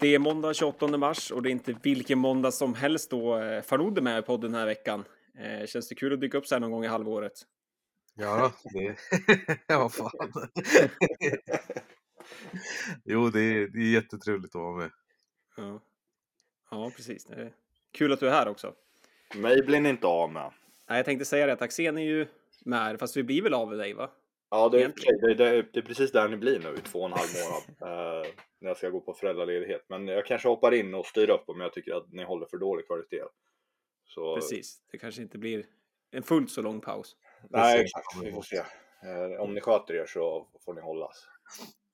Det är måndag 28 mars och det är inte vilken måndag som helst då eh, Farnod är med i podden den här veckan. Eh, känns det kul att dyka upp så här någon gång i halvåret? Ja, det... ja, fan. jo, det är, det är jättetrevligt att vara med. Ja, ja precis. Är kul att du är här också. Mig blir ni inte av med. Nej, jag tänkte säga det att Axén är ju med, fast vi blir väl av med dig va? Ja, det är, det, det, det är precis där ni blir nu i två och en halv månad. eh, när jag ska gå på föräldraledighet. Men jag kanske hoppar in och styr upp om jag tycker att ni håller för dålig kvalitet. Så, Precis. Det kanske inte blir en fullt så lång paus. Nej, exakt. Vi får se. Eh, om ni sköter er så får ni hållas.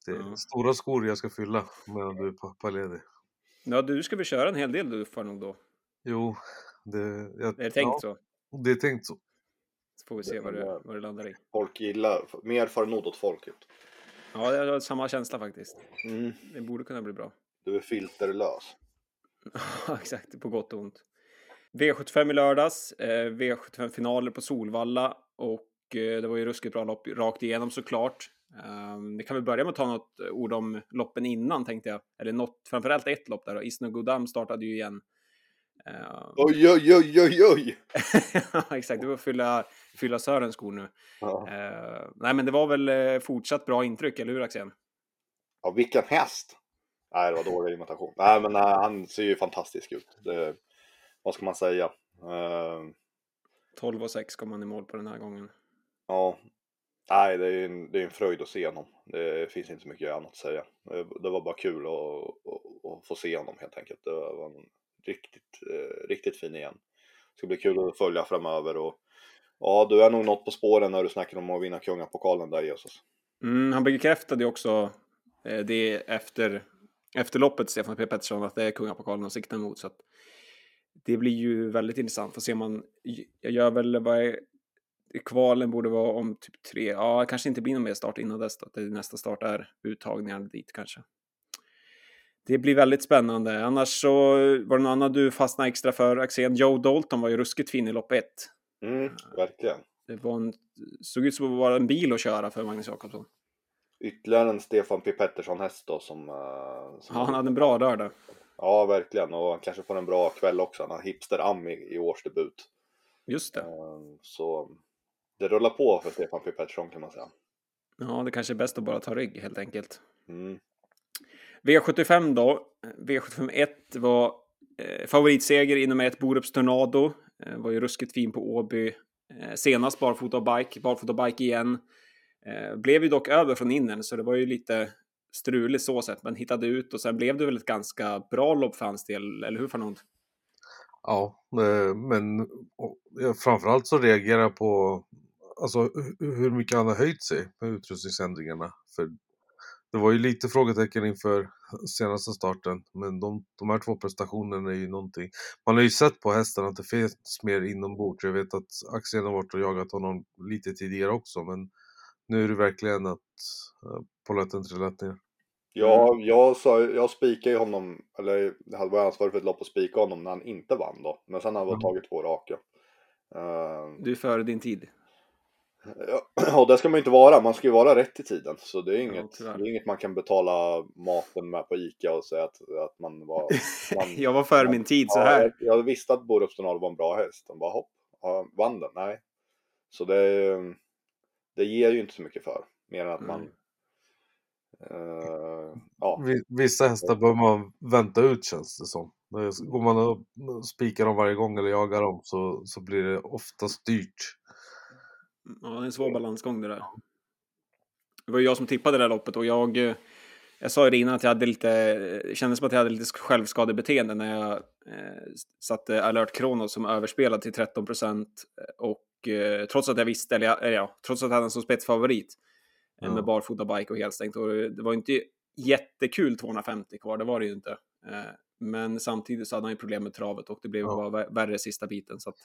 Det är stora skor jag ska fylla medan du är pappaledig. Ja, du ska väl köra en hel del du Farnod då? Jo, det, jag, Är det tänkt ja, så? det är tänkt så. Så får vi se vad det, vad det landar i. Folk gillar, mer farnod åt folket. Ja, jag har samma känsla faktiskt. Mm. Det borde kunna bli bra. Du är filterlös. Ja, exakt. På gott och ont. V75 i lördags. Eh, V75-finaler på Solvalla. Och eh, det var ju ruskigt bra lopp rakt igenom såklart. Um, vi kan väl börja med att ta något ord om loppen innan tänkte jag. Eller något, framförallt ett lopp där då. Isno Godam startade ju igen. Eh, Oj, oj, oj, oj, oj! Ja, exakt. Det var att fylla, fylla Sörens skor nu. Ja. Eh, nej, men det var väl eh, fortsatt bra intryck, eller hur Axén? ja, vilken häst! Nej, det var dålig imitation. Nej, men nej, han ser ju fantastisk ut. Det, vad ska man säga? Eh, 12 och 6 kom han i mål på den här gången. Ja, nej det är en, det är en fröjd att se honom. Det finns inte så mycket annat att säga. Det, det var bara kul att, att, att få se honom helt enkelt. Det var en riktigt, eh, riktigt fin igen. Det ska bli kul att följa framöver och ja, du är nog något på spåren när du snackar om att vinna kungapokalen där Jesus. Mm, han bekräftade ju också eh, det efter, efter loppet, Stefan P. Pettersson, att det är kungapokalen han siktar mot. Så att det blir ju väldigt intressant. Får se om man, jag gör väl vad kvalen borde vara om typ tre, ja, kanske inte blir någon mer start innan dess att Nästa start är uttagningar dit kanske. Det blir väldigt spännande. Annars så var det någon annan du fastnade extra för, Axén. Joe Dalton var ju ruskigt fin i lopp ett. Mm, verkligen. Det var en, såg ut som att vara en bil att köra för Magnus Jakobsson. Ytterligare en Stefan P Pettersson häst då som, eh, som Ja, han hade en bra rör där. Ja, verkligen. Och han kanske får en bra kväll också. Han har Hipster Am i, i årsdebut. Just det. Eh, Så det rullar på för Stefan P Pettersson kan man säga. Ja, det kanske är bäst att bara ta rygg helt enkelt. Mm. V75 då. V75 1 var eh, favoritseger inom ett Borups Tornado. Eh, var ju ruskigt fin på Åby. Eh, senast barfota och bike, barfota och bike igen. Eh, blev ju dock över från innen, så det var ju lite struligt så sett, men hittade ut och sen blev det väl ett ganska bra lopp för hans del, eller hur Farnod? Ja, men framförallt så reagerar jag på alltså, hur mycket han har höjt sig med utrustningsändringarna. För det var ju lite frågetecken inför senaste starten, men de, de här två prestationerna är ju någonting. Man har ju sett på hästen att det finns mer inombords. Jag vet att Axel har varit och jagat honom lite tidigare också, men nu är det verkligen att uh, polletten trillat ner. Ja, jag, sa, jag spikade ju honom, eller jag hade varit ansvarig för ett lopp och spika honom när han inte vann då. Men sen har han Mm. tagit två raka. Eh, Du är före din tid. Ja, och det ska man ju inte vara, man ska ju vara rätt i tiden. Så det är Ja, inget, tyvärr. det är inget man kan betala maten med på Ica och säga att, att man var... Man, Jag var före min tid så Ja, här. jag, jag visste att Borups var en bra häst. De bara hopp, ja, vann den? Nej. Så det, det ger ju inte så mycket för. Mer än att man... Eh, ja, Vi- Vissa hästar behöver man vänta ut känns det som. Går man och spikar dem varje gång eller jagar dem så, så blir det ofta styrt. Ja, det är en svår balansgång det där. Det var ju jag som tippade det där loppet och jag, eh, jag sa ju det innan att jag hade lite, det kändes som att jag hade lite självskadebeteende när jag eh, satte alert Kronos som överspelad till 13 procent och eh, trots att jag visste, eller, eller ja, trots att jag hade en som spetsfavorit eh, Ja. med barfota bike och helstängt och det var inte jättekul 250 kvar, det var det ju inte. Eh, men samtidigt så hade han ju problem med travet och det blev Ja. bara vä- värre sista biten så att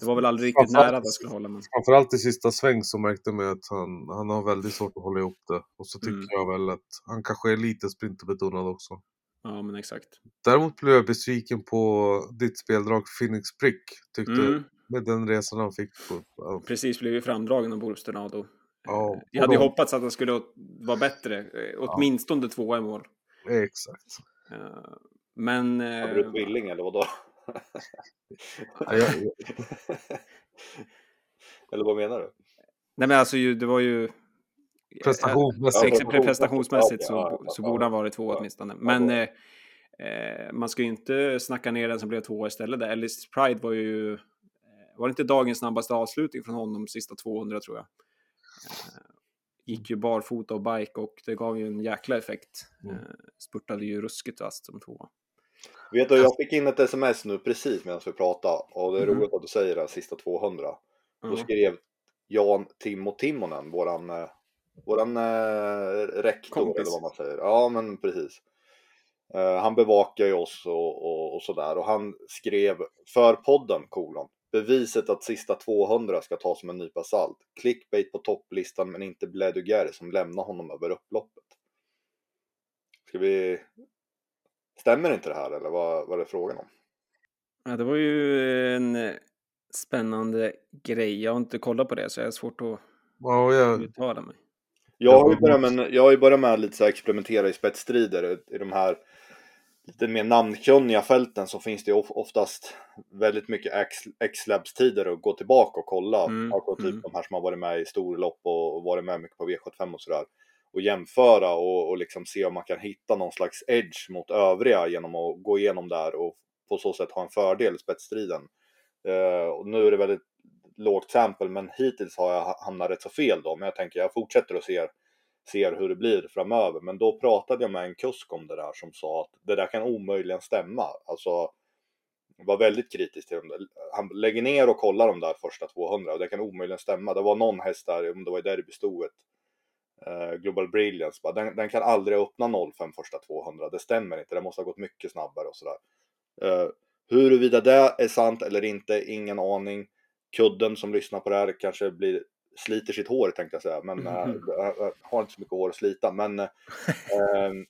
det var väl aldrig riktigt nära att jag skulle hålla men Framförallt i sista sväng så märkte man att han, han har väldigt svårt att hålla ihop det. Och så tycker Mm. jag väl att han kanske är lite sprinterbetonad också. ja men exakt. Däremot blev jag besviken på ditt speldrag Phoenix Prick. Tyckte Mm. med den resan han fick. På, ja, precis blev ju framdragen av Borups Tornado. Ja, Jag hade de- hoppats att han skulle vara bättre, eh, åtminstone två i mål. exakt. Eh, men... Eh, tvilling eller vadå? Eller vad menar du? Nej men alltså det var ju... Prestationsmässigt. Ja, prestationsmässigt, prestationsmässigt så, ja, ja, så ja, borde han varit två åtminstone. Men eh, eh, man ska ju inte snacka ner den som blev tvåa istället. där. Ellis Pride var ju... eh, Var det inte dagens snabbaste avslutning från honom sista 200 tror jag? Eh, gick ju barfota och bike och det gav ju en jäkla effekt. Mm. Eh, spurtade ju ruskigt vasst som tvåa. Vet du, jag fick in ett sms nu precis medan vi pratade och det är Mhm. roligt att du säger det sista 200. Då Ja. skrev Jan Timo Timonen, våran, eh, våran eh, rektor Kompis. eller vad man säger. Ja men precis. Eh, han bevakar ju oss och, och, och sådär och han skrev för podden kolon. Beviset att sista 200 ska tas som en nypa salt. Clickbait på topplistan men inte Bleduger som lämnar honom över upploppet. Ska vi... Stämmer inte det här eller vad, vad är det frågan om? Ja, det var ju en eh, spännande grej. Jag har inte kollat på det så jag har svårt att Ja, jag, uttala mig. Jag har ju Ja, börjat med, jag har ju börjat med lite så här experimentera i spetsstrider. I de här lite mer namnkunniga fälten så finns det ju oftast väldigt mycket X-labs-tider att gå tillbaka och kolla. Mm, Alltså typ mm. de här som har varit med i storlopp och och varit med mycket på V75 och sådär. Och jämföra och, och liksom se om man kan hitta någon slags edge mot övriga genom att gå igenom där och på så sätt ha en fördel i spetsstriden. Uh, och nu är det väldigt lågt sample men hittills har jag hamnat rätt så fel då. Men jag tänker jag fortsätter och ser, ser hur det blir framöver. Men då pratade jag med en kusk om det där som sa att det där kan omöjligen stämma. Alltså var väldigt kritisk till dem. där. Han lägger ner och kollar de där första 200 och det kan omöjligen stämma. Det var någon häst där, om det var i derbystoet, Global Brilliance, bara, den, den kan aldrig öppna 05 första 200. Det stämmer inte, det måste ha gått mycket snabbare och sådär. Eh, huruvida det är sant eller inte, ingen aning. Kudden som lyssnar på det här kanske blir, sliter sitt hår tänkte jag säga, men eh, Mhm. jag har inte så mycket hår att slita. Men eh, ehm,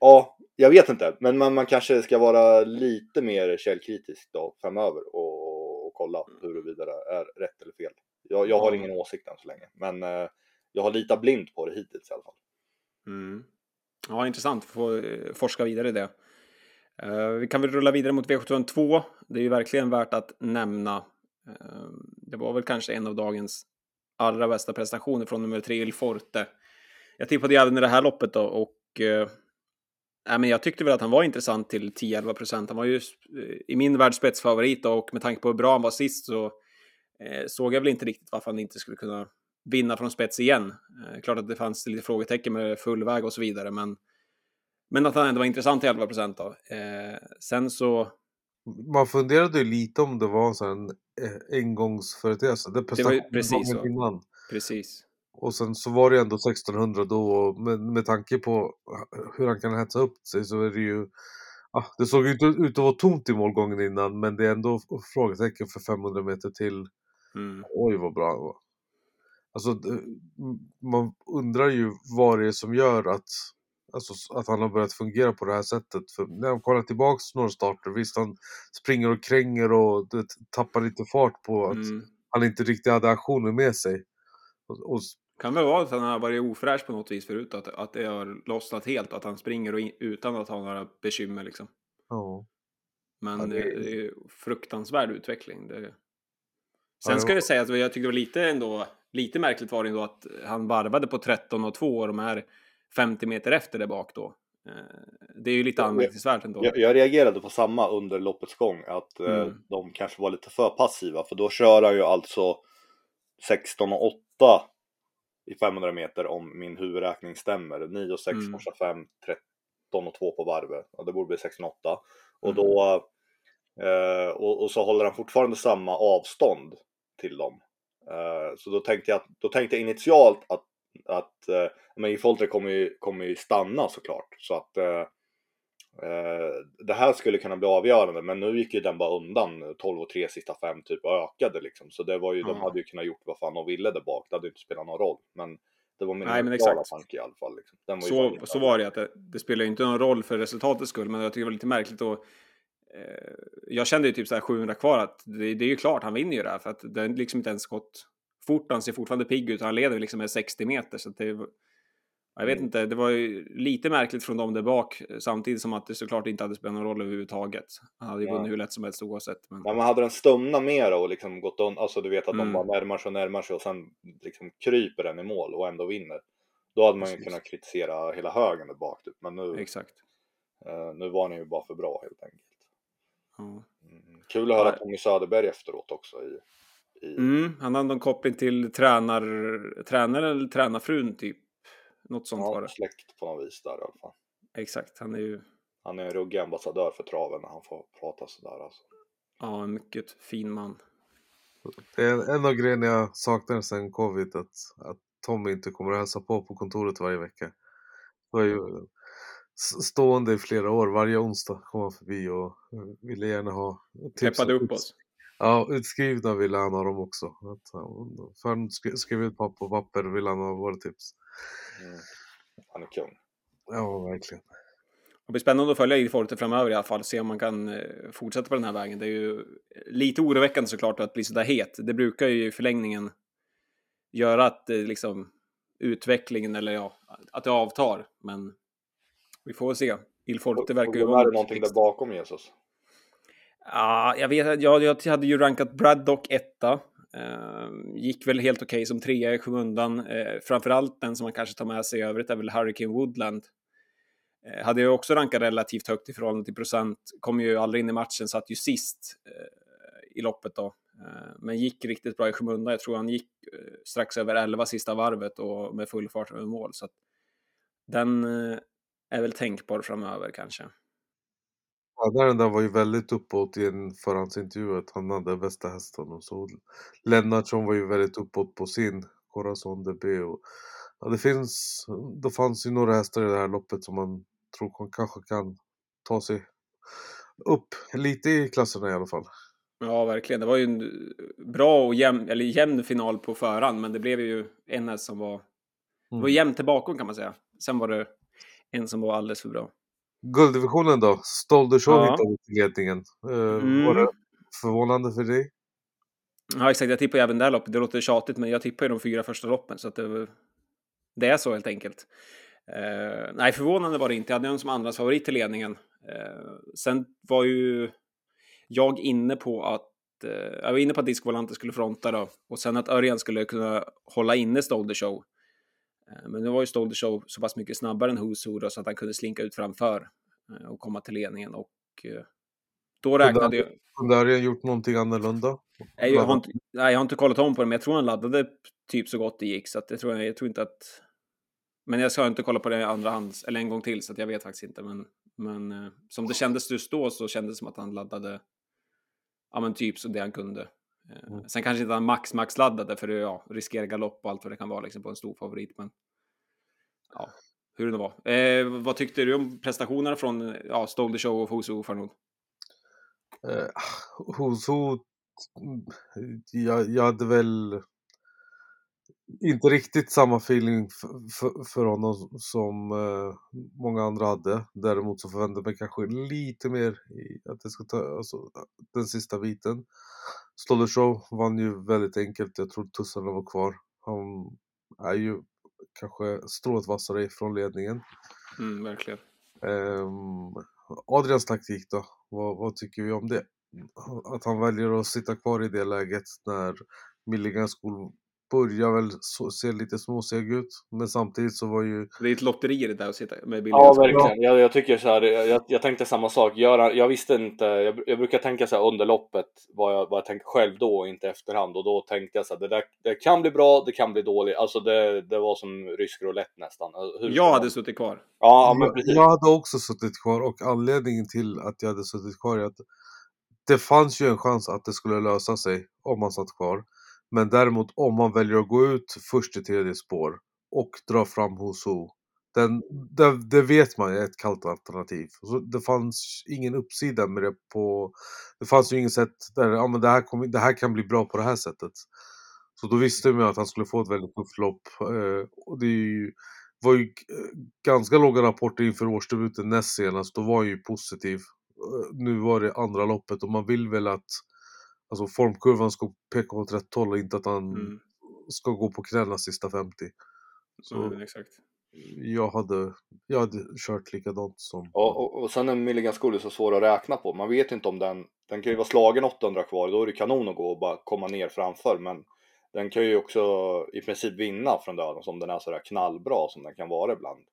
ja, jag vet inte, men man, man kanske ska vara lite mer källkritisk då framöver och, och kolla huruvida det är rätt eller fel. Jag, jag har ingen åsikt än så länge, men eh, jag har litat blint på det hittills i alla fall. Mm. Ja, intressant. Få eh, forska vidare i det. Eh, vi kan väl rulla vidare mot V752. Det är ju verkligen värt att nämna. Ehm, det var väl kanske en av dagens allra bästa prestationer från nummer tre, Il Forte. Jag tippade ju även i det här loppet då och eh, nej, men jag tyckte väl att han var intressant till 10-11 procent. Han var ju eh, i min värld spetsfavorit och med tanke på hur bra han var sist så eh, såg jag väl inte riktigt varför han inte skulle kunna vinna från spets igen. Eh, klart att det fanns lite frågetecken med full väg och så vidare, men, men att han ändå var intressant till 11 procent. Eh, sen så, man funderade ju lite om det var en sån eh, engångsföreteelse. Det, Det var ju precis så. Innan. precis. Och sen så var det ändå 1600 då och med, med tanke på hur han kan hetsa upp sig så är det ju ah, Det såg ju inte ut att vara tomt i målgången innan men det är ändå frågetecken för 500 meter till. Mm. Oj vad bra han var. Alltså man undrar ju vad det är som gör att Alltså att han har börjat fungera på det här sättet. För när man kollar tillbaks några starter, visst han springer och kränger och det tappar lite fart på att Mm. han inte riktigt hade aktionen med sig. Och, och Kan väl vara att han har varit ofräsch på något vis förut, att, att det har lossnat helt att han springer och in, utan att ha några bekymmer liksom. ja. Men Ja, det... det- är fruktansvärd utveckling. Det... Sen ska jag säga att jag tyckte det var lite ändå, lite märkligt var det ändå att han varvade på 13 och 2 och de här 50 meter efter där bak då. Eh, Det är ju lite anmärkningsvärt ändå. Jag, jag reagerade på samma under loppets gång, att eh, Mm. de kanske var lite för passiva, för då kör han ju alltså 16 och 8 i 500 meter om min huvudräkning stämmer. 9 och 6 Mm. första 5, 13 och 2 på varvet. Ja, det borde bli 16 och 8. Och Mm. då eh, och, och så håller han fortfarande samma avstånd till dem. Eh, så då tänkte jag, att- då tänkte jag initialt att, att eh, men Ifoltre kommer ju, kommer ju stanna såklart. Så att eh, eh, det här skulle kunna bli avgörande, men nu gick ju den bara undan 12 och 3 sista fem typ och ökade liksom. Så det var ju, de Ja. hade ju kunnat gjort vad fan de ville där bak, det hade ju inte spelat någon roll. Men det var min Nej, men tanke i alla fall. Liksom. Så, så var det att det, det spelar ju inte någon roll för resultatets skull, men jag tycker det var lite märkligt eh, jag kände ju typ så här 700 kvar att det, det är ju klart han vinner ju det här för att det är liksom inte ens gått fort. Han ser fortfarande pigg ut och han leder liksom med 60 meter så att det Jag vet Mm. inte, det var ju lite märkligt från dem där bak, samtidigt som att det såklart inte hade spelat någon roll överhuvudtaget. Han hade ju Ja. vunnit hur lätt som helst oavsett. Men... Nej, men hade den stumnat mera och liksom gått on, alltså du vet att Mm. de bara närmar sig och närmar sig och sen liksom kryper den i mål och ändå vinner. Då hade man ju Precis. kunnat kritisera hela högen där bak typ. Men nu, Exakt. eh, nu var ni ju bara för bra helt enkelt. Mm. Kul att höra Ja. Tommy Söderberg efteråt också i, i Mm, han hade någon koppling till tränar, tränaren eller tränarfrun typ. Något sånt var ja, det. släkt på något vis där i alla fall. Exakt, han är ju Han är en ruggig ambassadör för traven när han får prata sådär alltså. ja, en mycket fin man. Det är en, en av grejerna jag saknar sen covid, att, att Tommy inte kommer att hälsa på på kontoret varje vecka. Det var ju stående i flera år, varje onsdag kom han förbi och eh, ville gärna ha tips. Peppade upp oss. Ja, utskrivna ville han ha dem också. För han skrev, ut på på papper ville han ha våra tips. Mm. Han är kung. Ja, verkligen. Det blir spännande att följa Ilforte framöver i alla fall, se om man kan eh, fortsätta på den här vägen. Det är ju lite oroväckande såklart att bli sådär het. Det brukar ju i förlängningen göra att eh, liksom utvecklingen, eller ja, att det avtar. Men vi får väl se. Ilforte verkar ju vara är det någonting där bakom Jesus? Ja, jag vet jag, jag hade ju rankat Braddock etta. Eh, gick väl helt okej som trea i skymundan. Eh, framförallt den som man kanske tar med sig i övrigt är väl Hurricane Woodland. Eh, hade jag också rankat relativt högt i förhållande till procent. Kom ju aldrig in i matchen, satt ju sist eh, i loppet då. Men gick riktigt bra i skymundan. Jag tror han gick strax över 11 sista varvet och med full fart över mål. Så att den är väl tänkbar framöver kanske. Ja, den där var ju väldigt uppåt i en förhandsintervju att han hade bästa hästen och så Lennartsson var ju väldigt uppåt på sin Corazon DB och ja, det finns, det fanns ju några hästar i det här loppet som man tror kan, kanske kan ta sig upp lite i klasserna i alla fall. Ja, verkligen. Det var ju en bra och jämn, eller jämn final på förhand, men det blev ju en häst som var... Det var Mm. jämnt till bakom kan man säga. Sen var det en som var alldeles för bra. Gulddivisionen då? Stolder Show Ja. hittade till ledningen. Eh, Mm. Var det förvånande för dig? Ja, exakt. Jag tippar ju även det här loppet. Det låter tjatigt, men jag tippar ju de fyra första loppen, så att det, det är så helt enkelt. Eh, nej, förvånande var det inte. Jag hade en som andras favorit till ledningen. Eh, sen var ju jag inne på att jag var inne på att Disco Volante skulle fronta då och sen att Örjan skulle kunna hålla inne Stolder Show. Eh, men nu var ju Stolder Show så pass mycket snabbare än Who då, så att han kunde slinka ut framför eh, och komma till ledningen och eh, då räknade jag. Kunde Örjan gjort någonting annorlunda? Nej, jag, har inte, nej, jag har inte kollat om på det, men jag tror han laddade typ så gott det gick. Så att jag, tror, jag tror inte att... Men jag ska inte kolla på det andra hand, eller en gång till, så att jag vet faktiskt inte. Men, men som det kändes just då så kändes det som att han laddade, ja men typ så det han kunde. Eh, Mm. Sen kanske inte han max max laddade för att ja, riskera galopp och allt vad det kan vara liksom på en stor favorit. Men ja, hur det var. Eh, vad tyckte du om prestationerna från ja, Stolder Show och Fosu Farnoud? Eh, hos hot, jag, jag hade väl inte riktigt samma feeling för, för, för honom som eh, många andra hade. Däremot så förväntade jag mig kanske lite mer i att det ska ta, alltså, den sista biten. Stolder Show vann ju väldigt enkelt. Jag tror tussarna var kvar. Han är ju kanske strået vassare från ledningen. Mm, verkligen. Ehm, Adrians taktik då? Vad, vad tycker vi om det? Att han väljer att sitta kvar i det läget när Milligan School börjar väl så, se lite småseg ut. Men samtidigt så var ju... Det är ett lotteri det där att sitta med billiga Ja, verkligen. Jag, jag tycker så här, jag, jag tänkte samma sak. Göra, jag visste inte, jag, jag brukar tänka så här under loppet vad jag, vad jag tänkte själv då och inte efterhand. Och då tänkte jag så här, det, där, det kan bli bra, det kan bli dåligt. Alltså det, det var som rysk roulette nästan. Hur Jag hade suttit kvar. Ja, men jag, precis. jag hade också suttit kvar och anledningen till att jag hade suttit kvar är att det fanns ju en chans att det skulle lösa sig om man satt kvar. Men däremot om man väljer att gå ut först i tredje spår och dra fram Hoso. Den, det, det vet man är ett kallt alternativ. Så det fanns ingen uppsida med det på... Det fanns ju inget sätt där ja, men det, här kom, det här kan bli bra på det här sättet. Så då visste man att han skulle få ett väldigt tufft lopp. Eh, och det är ju, var ju eh, ganska låga rapporter inför årsdebuten näst senast. Då var han ju positiv. Eh, nu var det andra loppet och man vill väl att alltså formkurvan ska peka åt rätt håll och inte att han Mm. ska gå på knäna sista 50. Så Mm, exakt. jag hade, jag hade kört likadant som... Och, och, och sen är Milligan School så svår att räkna på. Man vet inte om den, den kan ju vara slagen 800 kvar, då är det kanon att gå och bara komma ner framför. Men den kan ju också i princip vinna från döden som den är sådär knallbra som den kan vara ibland.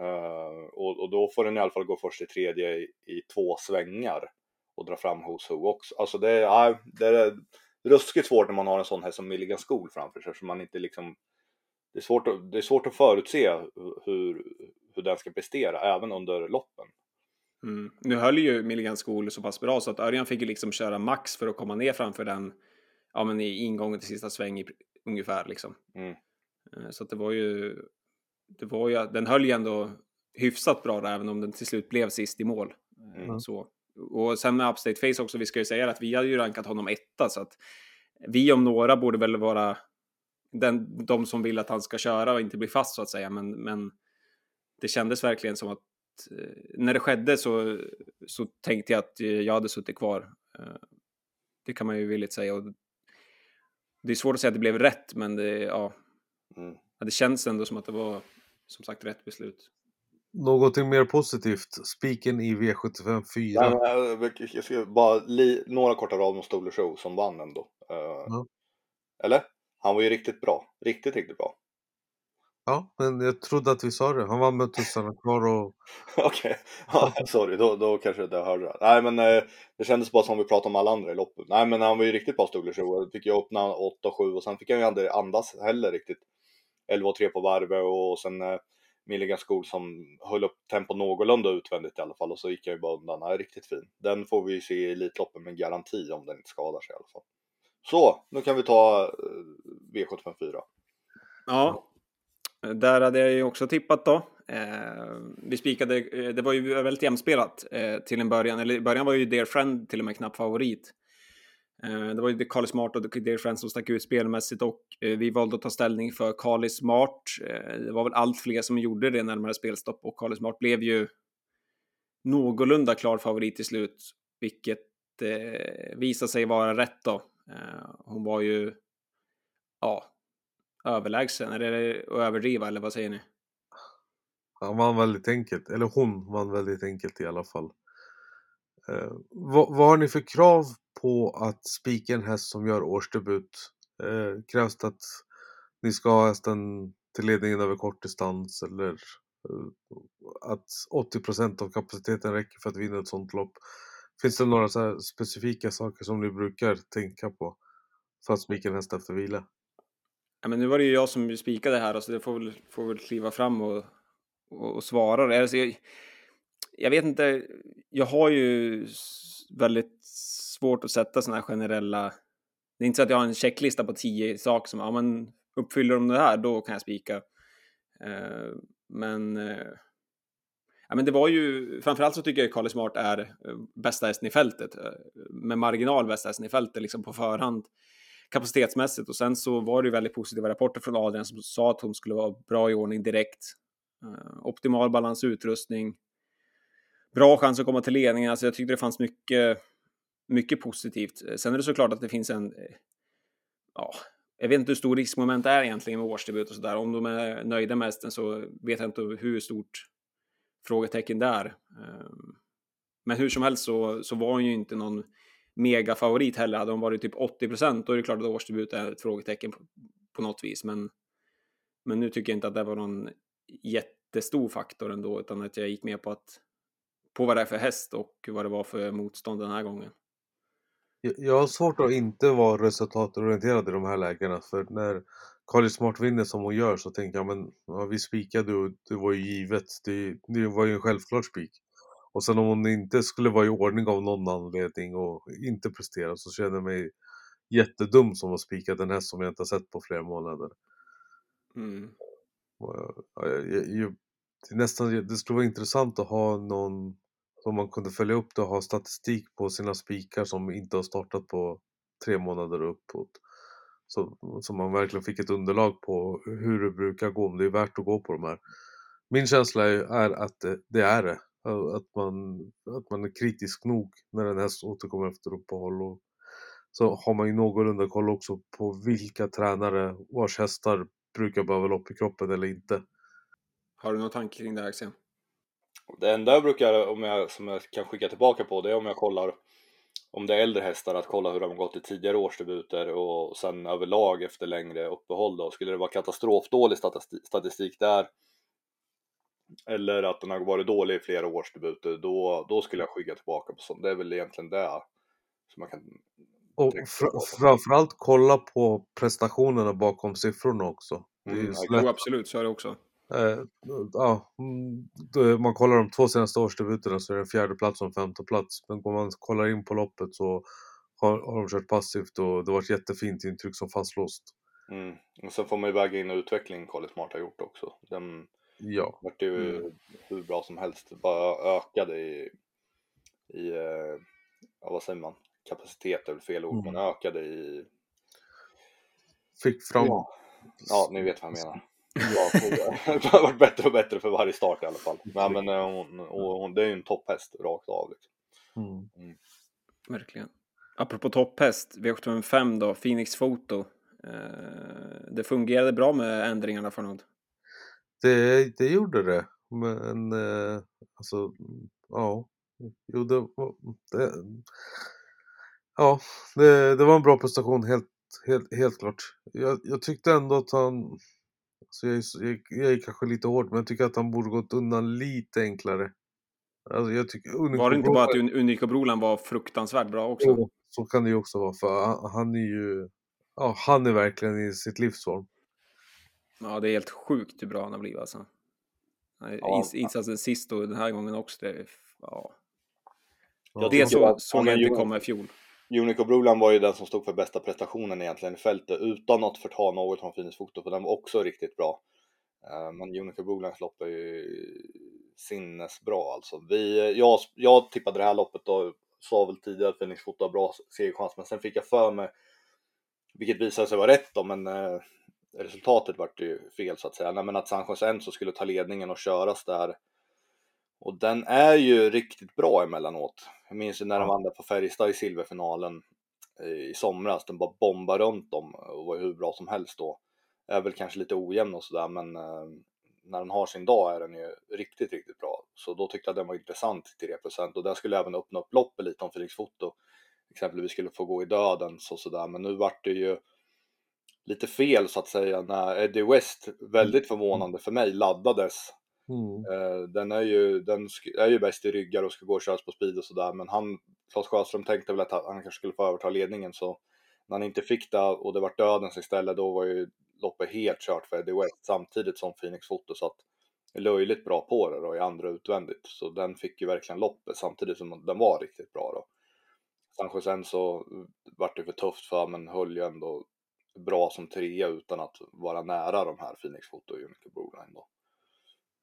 Uh, och, och, då får den i alla fall gå först i tredje i, i två svängar och dra fram Who's Who också. Alltså det är, det är ruskigt svårt när man har en sån här som Milligan School framför sig, så man inte liksom det är svårt att, det är svårt att förutse hur, hur den ska prestera även under loppen. Mm. Nu höll ju Milligan School så pass bra så att Örjan fick ju liksom köra max för att komma ner framför den ja, men i ingången till sista sväng i, ungefär liksom. Mm. Eh, så att det var ju, det var ju, den höll ju ändå hyfsat bra där, även om den till slut blev sist i mål. Mm. Så. Och sen med Upstate Face också, vi ska ju säga att vi hade ju rankat honom etta så att vi om några borde väl vara den, de som vill att han ska köra och inte bli fast så att säga. Men, men det kändes verkligen som att eh, när det skedde så, så tänkte jag att jag hade suttit kvar. Eh, det kan man ju villigt säga. Och det är svårt att säga att det blev rätt, men det, ja, mm. det känns ändå som att det var som sagt rätt beslut. Någonting mer positivt? Spiken i V75 4. Ja, jag ska bara li, några korta rader om Stoler Show som vann ändå. Ja. Eller? Han var ju riktigt bra. Riktigt, riktigt bra. Ja, men jag trodde att vi sa det. Han var med tussarna kvar och... Okej, okay. sorry, då, då kanske jag hörde det. Nej, men eh, det kändes bara som vi pratade om alla andra i loppet. Nej, men han var ju riktigt bra Stugler Show. Fick jag öppna 8-7 och sen fick han ju aldrig andas heller riktigt. 11-3 på varvet och sen eh, Milligan School som höll upp tempo någorlunda utvändigt i alla fall och så gick jag ju bara undan. Nej, riktigt fin. Den får vi ju se i Elitloppen med garanti om den inte skadar sig i alla fall. Så, nu kan vi ta eh, V754. Ja, där hade jag ju också tippat då. Eh, vi spikade, eh, det var ju väldigt jämspelat eh, till en början, eller i början var ju Dear Friend till och med knapp favorit. Eh, det var ju Carly Smart och Dear friends som stack ut spelmässigt och eh, vi valde att ta ställning för Carly Smart. Eh, det var väl allt fler som gjorde det närmare spelstopp och Carly Smart blev ju någorlunda klar favorit till slut, vilket eh, visade sig vara rätt då. Hon var ju, ja, överlägsen. Är det att överdriva eller vad säger ni? Han vann väldigt enkelt, eller hon vann väldigt enkelt i alla fall. Eh, vad, vad, har ni för krav på att spika en häst som gör årsdebut? Eh, krävs det att ni ska ha hästen till ledningen över kort distans eller eh, att 80% av kapaciteten räcker för att vinna ett sånt lopp? Finns det några så specifika saker som ni brukar tänka på för att spika en häst efter vila? Ja, men nu var det ju jag som spikade här, så alltså det får väl, får väl kliva fram och, och, och svara. Alltså jag, jag vet inte, jag har ju väldigt svårt att sätta sådana här generella... Det är inte så att jag har en checklista på tio saker som, ja men uppfyller de det här, då kan jag spika. Eh, men... Eh, ja, men det var ju, framförallt så tycker jag Carly Smart är eh, bästa hästen i fältet. Med marginal bästa hästen i fältet, liksom på förhand kapacitetsmässigt. Och sen så var det ju väldigt positiva rapporter från Adrian som sa att hon skulle vara bra i ordning direkt. Uh, optimal balans utrustning. Bra chans att komma till ledningen. Alltså jag tyckte det fanns mycket, mycket positivt. Eh, sen är det såklart att det finns en... Eh, ja, jag vet inte hur stor riskmoment det är egentligen med årsdebut och sådär. Om de är nöjda med hästen så vet jag inte hur stort frågetecken det är. Ehm, men hur som helst så, så var hon ju inte någon megafavorit heller. Hade hon varit typ 80 procent då är det klart att årsdebut är ett frågetecken på, på något vis. Men, men nu tycker jag inte att det var någon jättestor faktor ändå, utan att jag gick med på att på vad det är för häst och vad det var för motstånd den här gången. Jag har svårt att inte vara resultatorienterad i de här lägena för när Carly Smart vinner som hon gör så tänker jag men ja, vi spikade och det var ju givet. Det, det var ju en självklar spik. Och sen om hon inte skulle vara i ordning av någon anledning och inte prestera så känner jag mig jättedum som har spikat en häst som jag inte har sett på flera månader. Mm. Jag, jag, jag, det, nästan, det skulle vara intressant att ha någon som man kunde följa upp det och ha statistik på sina spikar som inte har startat på tre månader och uppåt. Så, så man verkligen fick ett underlag på hur det brukar gå, om det är värt att gå på de här. Min känsla är att det, det är det. Att man, att man är kritisk nog när en häst återkommer efter uppehåll. Och så har man ju någorlunda koll också på vilka tränare vars hästar brukar behöva lopp i kroppen eller inte. Har du någon tanke kring det här Axel? Det enda jag brukar, om jag, som jag kan skicka tillbaka på, det är om jag kollar om det är äldre hästar, att kolla hur de har gått i tidigare årsdebuter och sen överlag efter längre uppehåll då. Skulle det vara katastrofdålig statistik, statistik där eller att den har varit dålig i flera årsdebuter, då, då skulle jag skicka tillbaka på sånt. Det är väl egentligen det som man kan Och fr framförallt kolla på prestationerna bakom siffrorna också. Det är ju Mm, Jo, absolut, så är det också. Eh, ja, mm, då man kollar de två senaste årsdebuterna så är det fjärde plats och femte plats. Men om man kollar in på loppet så har, har de kört passivt och det var ett jättefint intryck som fastlåst. Mm. Och sen får man ju väga in utveckling Colin Smart har gjort också. Den Ja, vart ju Mm. hur bra som helst, bara ökade i, i eh, ja, vad säger man, kapacitet är väl fel ord, Mm. men ökade i, fick fram... ja, ja ni vet vad jag menar. Ja, det har varit bättre och bättre för varje start i alla fall. Nej, men eh, hon, hon, det är ju en topphäst rakt av. Liksom. Mm. Verkligen. Apropå topphäst, V75 då, Phoenix Foto. Eh, det fungerade bra med ändringarna för något. Det, det gjorde det. Men eh, alltså, ja. Jo, det, det, ja, det, det var en bra prestation helt, helt, helt klart. Jag, jag tyckte ändå att han, alltså jag, är så- jag, jag är kanske lite hård, men jag tycker att han borde gått undan lite enklare. Alltså jag tycker, Var det inte bara att Un- Unico Broland var fruktansvärt bra också? Jo, så kan det ju också vara, för han, han är ju, ja, han är verkligen i sitt livsform. Ja, det är helt sjukt hur bra han har blivit alltså. Ja. ins- Insatsen sist och den här gången också. Det, ja. Jag det så, såg jag inte komma i fjol. Unico Broland var ju den som stod för bästa prestationen egentligen i fältet utan att förta något från Phoenix Foto för den var också riktigt bra. Eh, men Unico Brolands lopp är ju sinnesbra alltså. Vi, jag, jag tippade det här loppet och sa väl tidigare att Phoenix Foto har bra segerchans men sen fick jag för mig, vilket visade sig vara rätt då, men eh, resultatet vart ju fel så att säga. Nej, men att Sanchez Enzo skulle ta ledningen och köras där. Och den är ju riktigt bra emellanåt. Jag minns ju när de vann där på Färjestad i silverfinalen eh, i somras. Den bara bombade runt dem och var hur bra som helst då. Är väl kanske lite ojämn och sådär men eh, när den har sin dag är den ju riktigt, riktigt bra. Så då tyckte jag den var intressant till 3% och där skulle även öppna upp loppet lite om Felix Foto exempelvis skulle få gå i döden så sådär. Men nu vart det ju lite fel så att säga när Eddie West, väldigt förvånande för mig, laddades Mm. Eh, den är ju, den är ju bäst i ryggar och ska gå och köras på speed och sådär men han, Claes Sjöström tänkte väl att han kanske skulle få överta ledningen så när han inte fick det och det var dödens istället då var ju loppet helt kört för Eddie West samtidigt som Phoenix Foto så att löjligt bra på det då i andra utvändigt så den fick ju verkligen loppet samtidigt som den var riktigt bra då. Kanske sen så vart det för tufft för men höll ju ändå bra som trea utan att vara nära de här Phoenix Foto och Unico Broline då.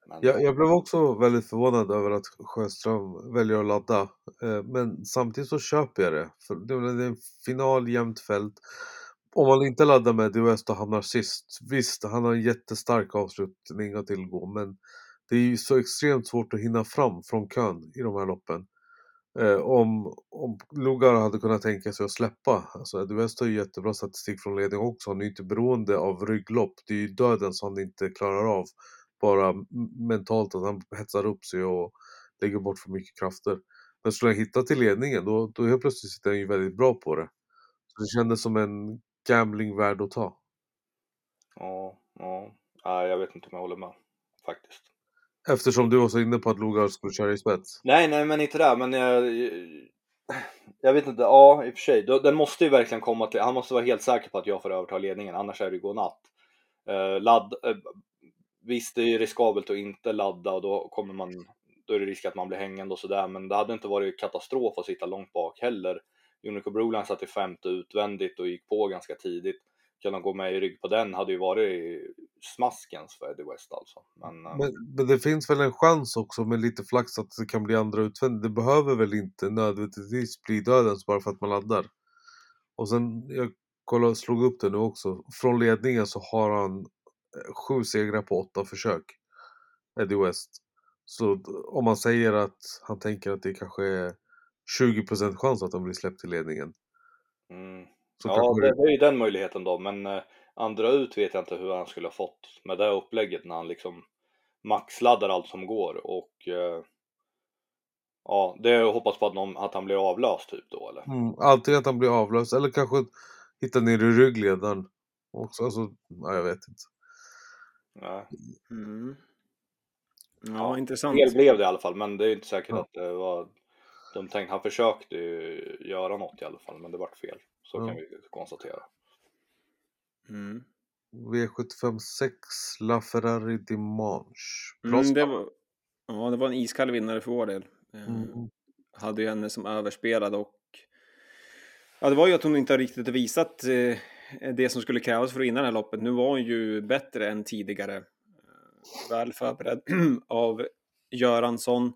Men, Jag, jag blev också väldigt förvånad över att Sjöström väljer att ladda. Eh, Men samtidigt så köper jag det. För det är en final, jämnt fält. Om man inte laddar med West och hamnar sist. Visst, han har en jättestark avslutning att tillgå. Men det är ju så extremt svårt att hinna fram från kön i de här loppen. Eh, om, om Lugar hade kunnat tänka sig att släppa. Alltså West har ju jättebra statistik från ledning också. Han är ju inte beroende av rygglopp. Det är ju döden som han inte klarar av. Bara mentalt att han hetsar upp sig och lägger bort för mycket krafter. Men skulle han hitta till ledningen då, då helt plötsligt sitter han ju väldigt bra på det. Så det kändes som en gambling värd att ta. Ja, ja. Nej, jag vet inte om jag håller med faktiskt. Eftersom du var så inne på att Lugar skulle köra i spets. Nej, nej, men inte där. Men jag, jag vet inte. Ja, i och för sig. Den måste ju verkligen komma till. Han måste vara helt säker på att jag får överta ledningen, annars är det godnatt. Uh, ladd, eh, visst, det är ju riskabelt att inte ladda och då kommer man. Då är det risk att man blir hängande och sådär, men det hade inte varit katastrof att sitta långt bak heller. Unico Broline satt i femte utvändigt och gick på ganska tidigt. Kunna gå med i rygg på den hade ju varit smaskens för Eddie West alltså. Men, eh. Men, men det finns väl en chans också med lite flax att det kan bli andra utvändigt. Det behöver väl inte nödvändigtvis bli dödens bara för att man laddar. Och sen, jag kollade, slog upp det nu också. Från ledningen så har han sju segrar på åtta försök. Eddie West. Så om man säger att han tänker att det kanske är 20% chans att han blir släppt till ledningen. mm. Ja, det, det är ju den möjligheten då, men eh, andra ut vet jag inte hur han skulle ha fått med det upplägget när han liksom maxladdar allt som går och eh, ja, det är hoppas på att, någon, att han blir avlöst typ då eller? Mm, antingen att han blir avlöst eller kanske hitta ner i ryggledaren också. Alltså, ja, jag vet inte. Nej. Mm. Ja, Ja, intressant. Fel blev det i alla fall, men det är inte säkert Ja. att det var de tänkte. Han försökte ju göra något i alla fall, men det vart fel. Så Ja. kan vi konstatera. Mm. V75 6, La Ferrari Dimanche. Mm, det, var, ja, det var en iskall vinnare för vår del. Eh, Mm. Hade ju henne som överspelad och ja, det var ju att hon inte har riktigt visat eh, det som skulle krävas för att vinna det här loppet. Nu var hon ju bättre än tidigare. Eh, Väl förberedd av Göransson.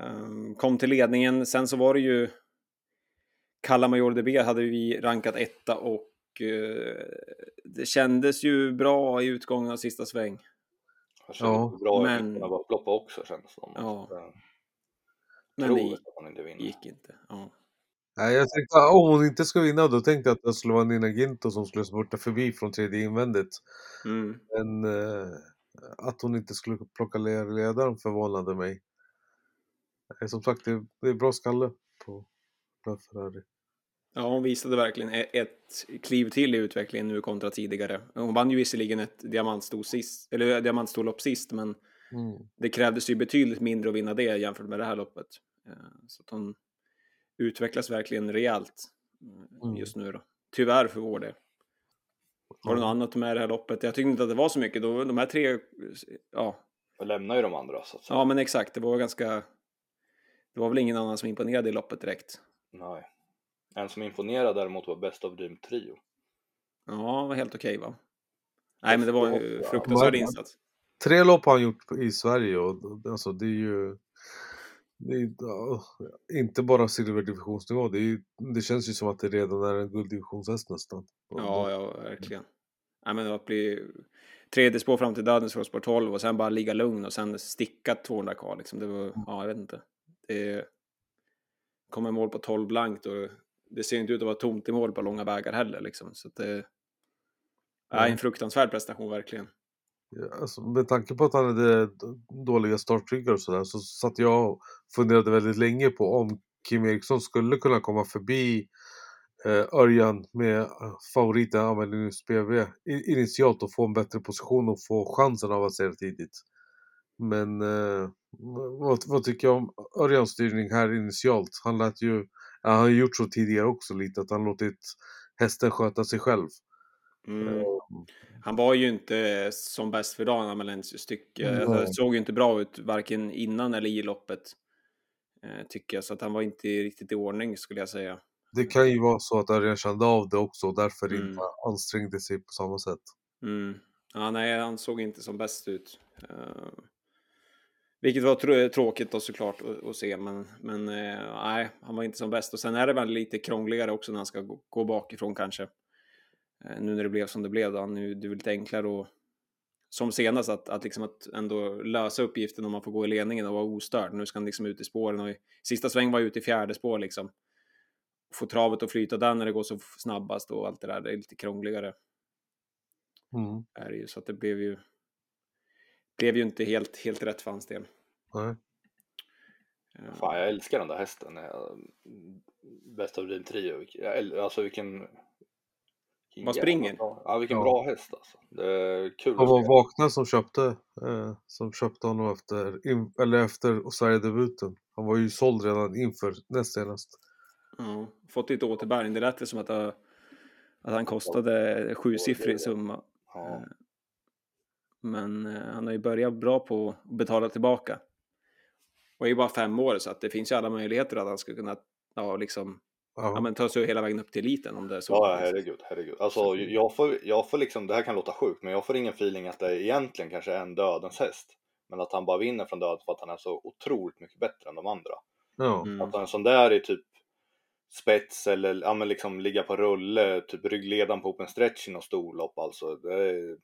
Eh, Kom till ledningen. Sen så var det ju Kalla Major DB hade vi rankat etta och eh, det kändes ju bra i utgången av sista sväng. Ja, bra men- av upploppet också känns det som. Ja. Men det att gick inte. Ja. Nej, jag tänkte om hon inte ska vinna då tänkte jag att det skulle vara Nina Ginto som skulle spurta förbi från tredje invändigt. Mm. Men eh, att hon inte skulle plocka ledaren förvånade mig. Eh, Som sagt, det, det är bra skalle på Ferrari. Ja, hon visade verkligen e- ett kliv till i utvecklingen nu kontra tidigare. Hon vann ju visserligen ett diamantsto sist, eller diamantstolopp sist, men Mm. det krävdes ju betydligt mindre att vinna det jämfört med det här loppet. Eh, Så att hon utvecklas verkligen rejält eh, Mm. just nu då. Tyvärr för vår del. Var det något annat med det här loppet? Jag tyckte inte att det var så mycket. Då, de här tre, ja, Och lämnar ju de andra så att säga. ja men exakt. Det var ganska, det var väl ingen annan som imponerade i loppet direkt. Nej. En som imponerade däremot var Best of Dream Trio. Ja, var helt okej va? Nej, men det var ju Ja, fruktansvärd insats. Tre lopp har han gjort i Sverige och alltså det är ju inte bara silverdivisionsnivå. Det, är, det känns ju som att det redan är en gulddivisionshäst nästan. Ja, ja, verkligen. Nej, men att bli tredje spår fram till dödens för spår 12 och sen bara ligga lugn och sen sticka 200 kvar liksom. Det var, ja, jag vet inte. Det kommer mål på 12 blankt och det ser inte ut att vara tomt i mål på långa vägar heller liksom. Så att det är en fruktansvärd prestation verkligen. Eh, alltså, med tanke på att han hade dåliga startryggar och sådär så satt jag och funderade väldigt länge på om Kim Eriksson skulle kunna komma förbi eh, Örjan med eh, favoriten Amelinus BV i- initialt och få en bättre position och få chansen av att se det tidigt. Men eh, vad, vad tycker jag om Örjans styrning här initialt? Han lät ju, ja, han har gjort så tidigare också lite, att han låtit hästen sköta sig själv. Mm. Han var ju inte som bäst för dagen, Amalensius tycker jag. Alltså, såg ju inte bra ut varken innan eller i loppet. Eh, tycker jag, så att han var inte riktigt i ordning skulle jag säga. Det kan ju vara så att Örjan kände av det också och därför Mm. inte ansträngde sig på samma sätt. Mm. Ja, nej, han såg inte som bäst ut. Uh, vilket var tr- tråkigt då såklart att, se, men, men eh, nej, han var inte som bäst. Och sen är det väl lite krångligare också när han ska gå, gå bakifrån kanske. Eh, nu när det blev som det blev då, nu det är lite enklare att som senast att, att, liksom att ändå lösa uppgiften om man får gå i ledningen och vara ostörd. Nu ska han liksom ut i spåren och i sista sväng var ute i fjärde spår liksom. Få travet att flyta där när det går så snabbast och allt det där, det är lite krångligare Mm. är det ju, så att det blev ju blev ju inte helt, helt rätt för hans del. Eh, Fan, jag älskar den där hästen. Jag- Best of Dream Trio. Alltså vilken... jävla springer? bra- Ja, vilken Ja. bra häst alltså. Det är kul Det att var. Vakna som köpte, eh, som köpte honom efter, in, eller efter Sverigedebuten. Han var ju såld redan inför näst senast. ja, fått lite återbäring. Det lät som att, eh, att han kostade sjusiffrig summa. Ja. Men eh, han har ju börjat bra på att betala tillbaka. Och är ju bara fem år så att det finns ju alla möjligheter att han ska kunna ja, liksom, ja, Ja, men ta sig hela vägen upp till eliten om det är så. Ja, herregud, herregud. Alltså, Så- jag får, jag får liksom, det här kan låta sjukt, men jag får ingen feeling att det egentligen kanske är en dödens häst. Men att han bara vinner från döden för att han är så otroligt mycket bättre än de andra. Mm. Att en sån där är typ spets eller ja, men liksom ligga på rulle, typ ryggledan på open stretch i något storlopp alltså. Det, är,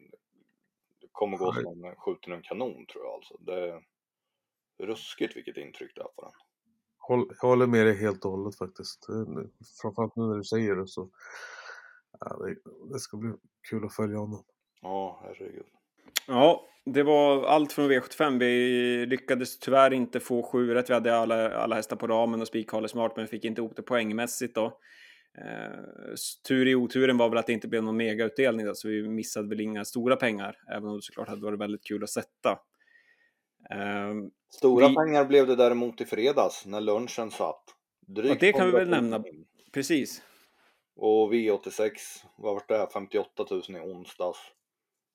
det kommer gå som en skjuten ur en kanon tror jag alltså. Det är ruskigt vilket intryck det är på den. Håll, jag håller med dig helt och hållet faktiskt. Framförallt nu när du säger det så. Ja, det, det ska bli kul att följa honom. Ja, herregud. Ja, det var allt från V75. Vi lyckades tyvärr inte få sju rätt. Vi hade alla, alla hästar på ramen och spik smart, men fick inte ihop det poängmässigt då. Eh, tur i oturen var väl att det inte blev någon megautdelning, då, så vi missade väl inga stora pengar, även om det såklart hade varit väldigt kul att sätta. Eh, Stora vi... pengar blev det däremot i fredags när lunchen satt. Drygt det kan vi väl nämna. Precis. Och V86, vad var det? 58 000 i onsdags.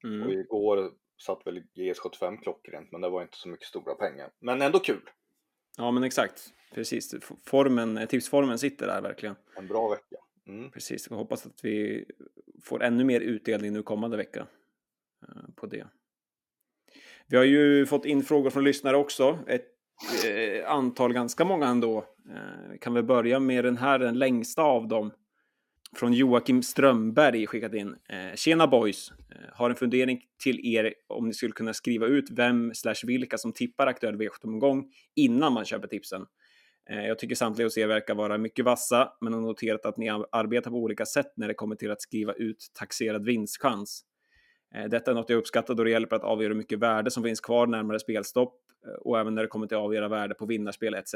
Mm. Och igår satt väl GS75 klockrent, men det var inte så mycket stora pengar. Men ändå kul. Ja, men exakt. Precis. Formen, tipsformen sitter där verkligen. En bra vecka. Mm. Precis. Vi hoppas att vi får ännu mer utdelning nu kommande vecka eh, på det. Vi har ju fått in frågor från lyssnare också. Ett eh, antal, ganska många ändå. Eh, kan vi börja med den här, den längsta av dem från Joakim Strömberg skickat in. Eh, Tjena boys! Eh, har en fundering till er om ni skulle kunna skriva ut vem slash vilka som tippar aktuell V75-omgång innan man köper tipsen. Eh, jag tycker samtliga hos er verkar vara mycket vassa, men har noterat att ni arbetar på olika sätt när det kommer till att skriva ut taxerad vinstchans. Eh, detta är något jag uppskattar då det hjälper att avgöra hur mycket värde som finns kvar närmare spelstopp eh, och även när det kommer till att avgöra värde på vinnarspel etc.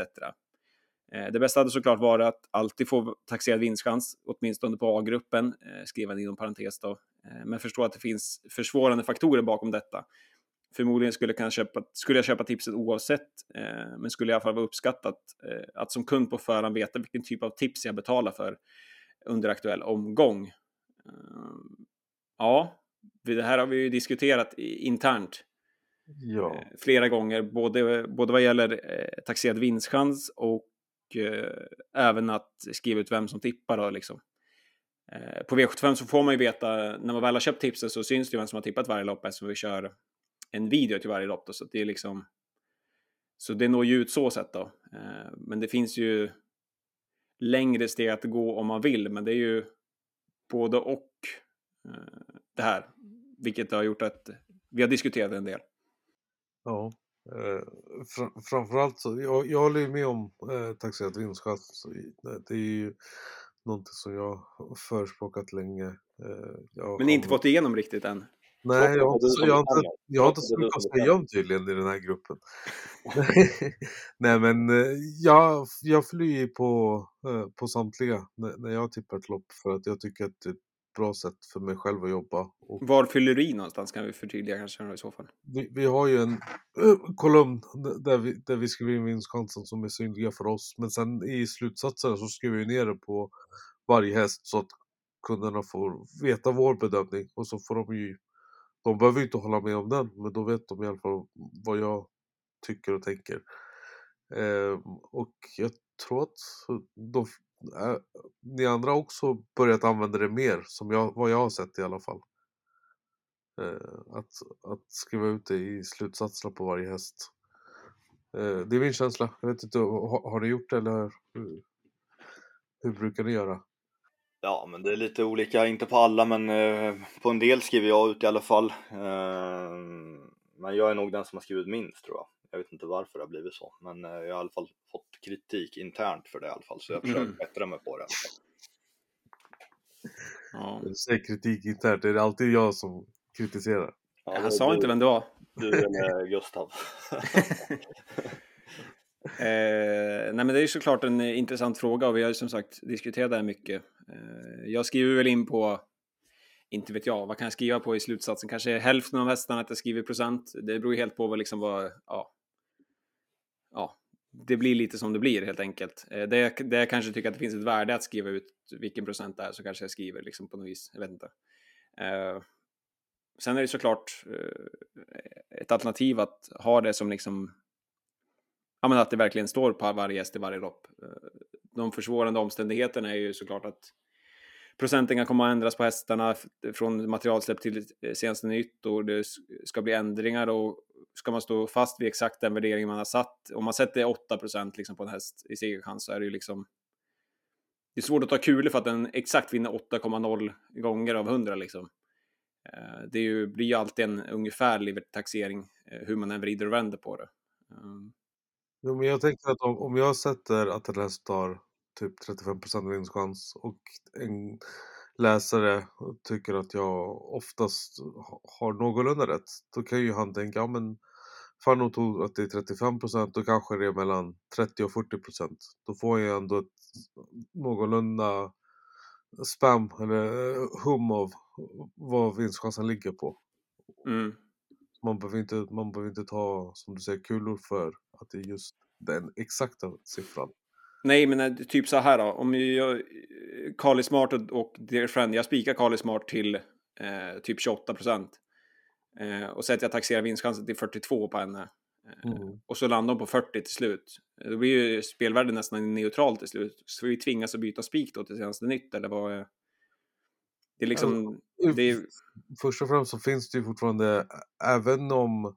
Eh, det bästa hade såklart varit att alltid få taxerad vinstchans, åtminstone på A-gruppen, skriven inom parentes då. Men förstå att det finns försvårande faktorer bakom detta. Förmodligen skulle, jag köpa, skulle jag köpa tipset oavsett, men skulle i alla fall vara uppskattat att som kund på förhand veta vilken typ av tips jag betalar för under aktuell omgång. Ja, det här har vi ju diskuterat internt ja. flera gånger, både, både vad gäller taxerad vinstchans och eh, även att skriva ut vem som tippar. Då, liksom. eh, på V75 så får man ju veta, när man väl har köpt tipset så syns det ju vem som har tippat varje lopp eftersom vi kör en video till varje lopp. Då, så det är liksom så det når ju ut så sätt då. Eh, men det finns ju längre steg att gå om man vill, men det är ju både och eh, det här, vilket har gjort att vi har diskuterat en del. Ja, Eh, fr framförallt så, jag, jag håller med om eh, taxerat vinstchans. Det är ju någonting som jag har förespråkat länge. Eh, Men inte fått igenom riktigt än? Nej, jag har inte, jag har inte, jag har inte så mycket att säga om tydligen i den här gruppen. Nej men eh, jag, jag flyr på, eh, på samtliga när jag tippar ett lopp för att jag tycker att det bra sätt för mig själv att jobba. Och Var fyller du i någonstans kan vi förtydliga kanske i så fall? Vi, vi har ju en uh, kolumn där vi, där vi skriver in vinstchansen som är synliga för oss. Men sen i slutsatserna så skriver vi ner det på varje häst så att kunderna får veta vår bedömning och så får de ju de behöver ju inte hålla med om den, men då vet de i alla fall vad jag tycker och tänker. Eh, och jag tror att de, äh, ni andra också börjat använda det mer, som jag, vad jag har sett i alla fall. Eh, att, att skriva ut det i slutsatserna på varje häst. Eh, det är min känsla. Jag vet inte, har, har ni gjort det eller hur, hur brukar ni göra? Ja, men det är lite olika, inte på alla, men eh, på en del skriver jag ut i alla fall. Eh, men jag är nog den som har skrivit minst tror jag. Jag vet inte varför det har blivit så, men eh, jag har i alla fall fått kritik internt för det i alla fall, så jag försöker mm. bättra mig på det. Ja. Du säger kritik internt, är det alltid jag som kritiserar? Ja, Han sa du, inte vem det var. Du eller Gustav. eh, nej men det är såklart en intressant fråga och vi har ju som sagt diskuterat det här mycket. Eh, jag skriver väl in på inte vet jag, vad kan jag skriva på i slutsatsen? Kanske hälften av hästarna att jag skriver procent. Det beror ju helt på vad, liksom vad, ja, ja, det blir lite som det blir helt enkelt. Eh, det, det jag kanske tycker att det finns ett värde att skriva ut vilken procent det är så kanske jag skriver liksom på något vis. Jag vet inte. Eh, sen är det såklart eh, ett alternativ att ha det som liksom ja, men att det verkligen står på varje gäst i varje lopp. Eh, de försvårande omständigheterna är ju såklart att procenten kan komma att ändras på hästarna från materialsläpp till eh, senaste nytt och det ska bli ändringar och ska man stå fast vid exakt den värdering man har satt, om man sätter 8 procent liksom på en häst i segerchans så är det ju liksom det är svårt att ta kulor för att den exakt vinner 8,0 gånger av 100 liksom. Eh, det det ju, blir ju alltid en ungefärlig taxering eh, hur man än vrider och vänder på det. Ehm. Jo, men jag tänker att om, om jag sätter att en häst tar typ 35% vinstchans och en läsare tycker att jag oftast har någorlunda rätt, då kan ju han tänka, ja men Fanno tog att det är 35 procent, då kanske det är mellan 30 och 40 procent. Då får jag ändå ett någorlunda spam eller hum av vad vinstchansen ligger på. Mm. Man behöver, inte, man behöver inte ta, som du säger, kulor för att det är just den exakta siffran. Nej, men eh, typ så här då. Om jag, Carly Smart och, och Dear Friend, jag spikar Carly Smart till eh, typ 28 procent. Eh, och säger att jag taxerar vinstchansen till 42 på henne. Eh, Mm. Och så landar hon på 40 till slut. Då blir ju spelvärdet nästan neutralt till slut. Så vi tvingas att byta spik då till senaste nytt, eller vad? Det är liksom... det är, Först och främst så finns det ju fortfarande, även om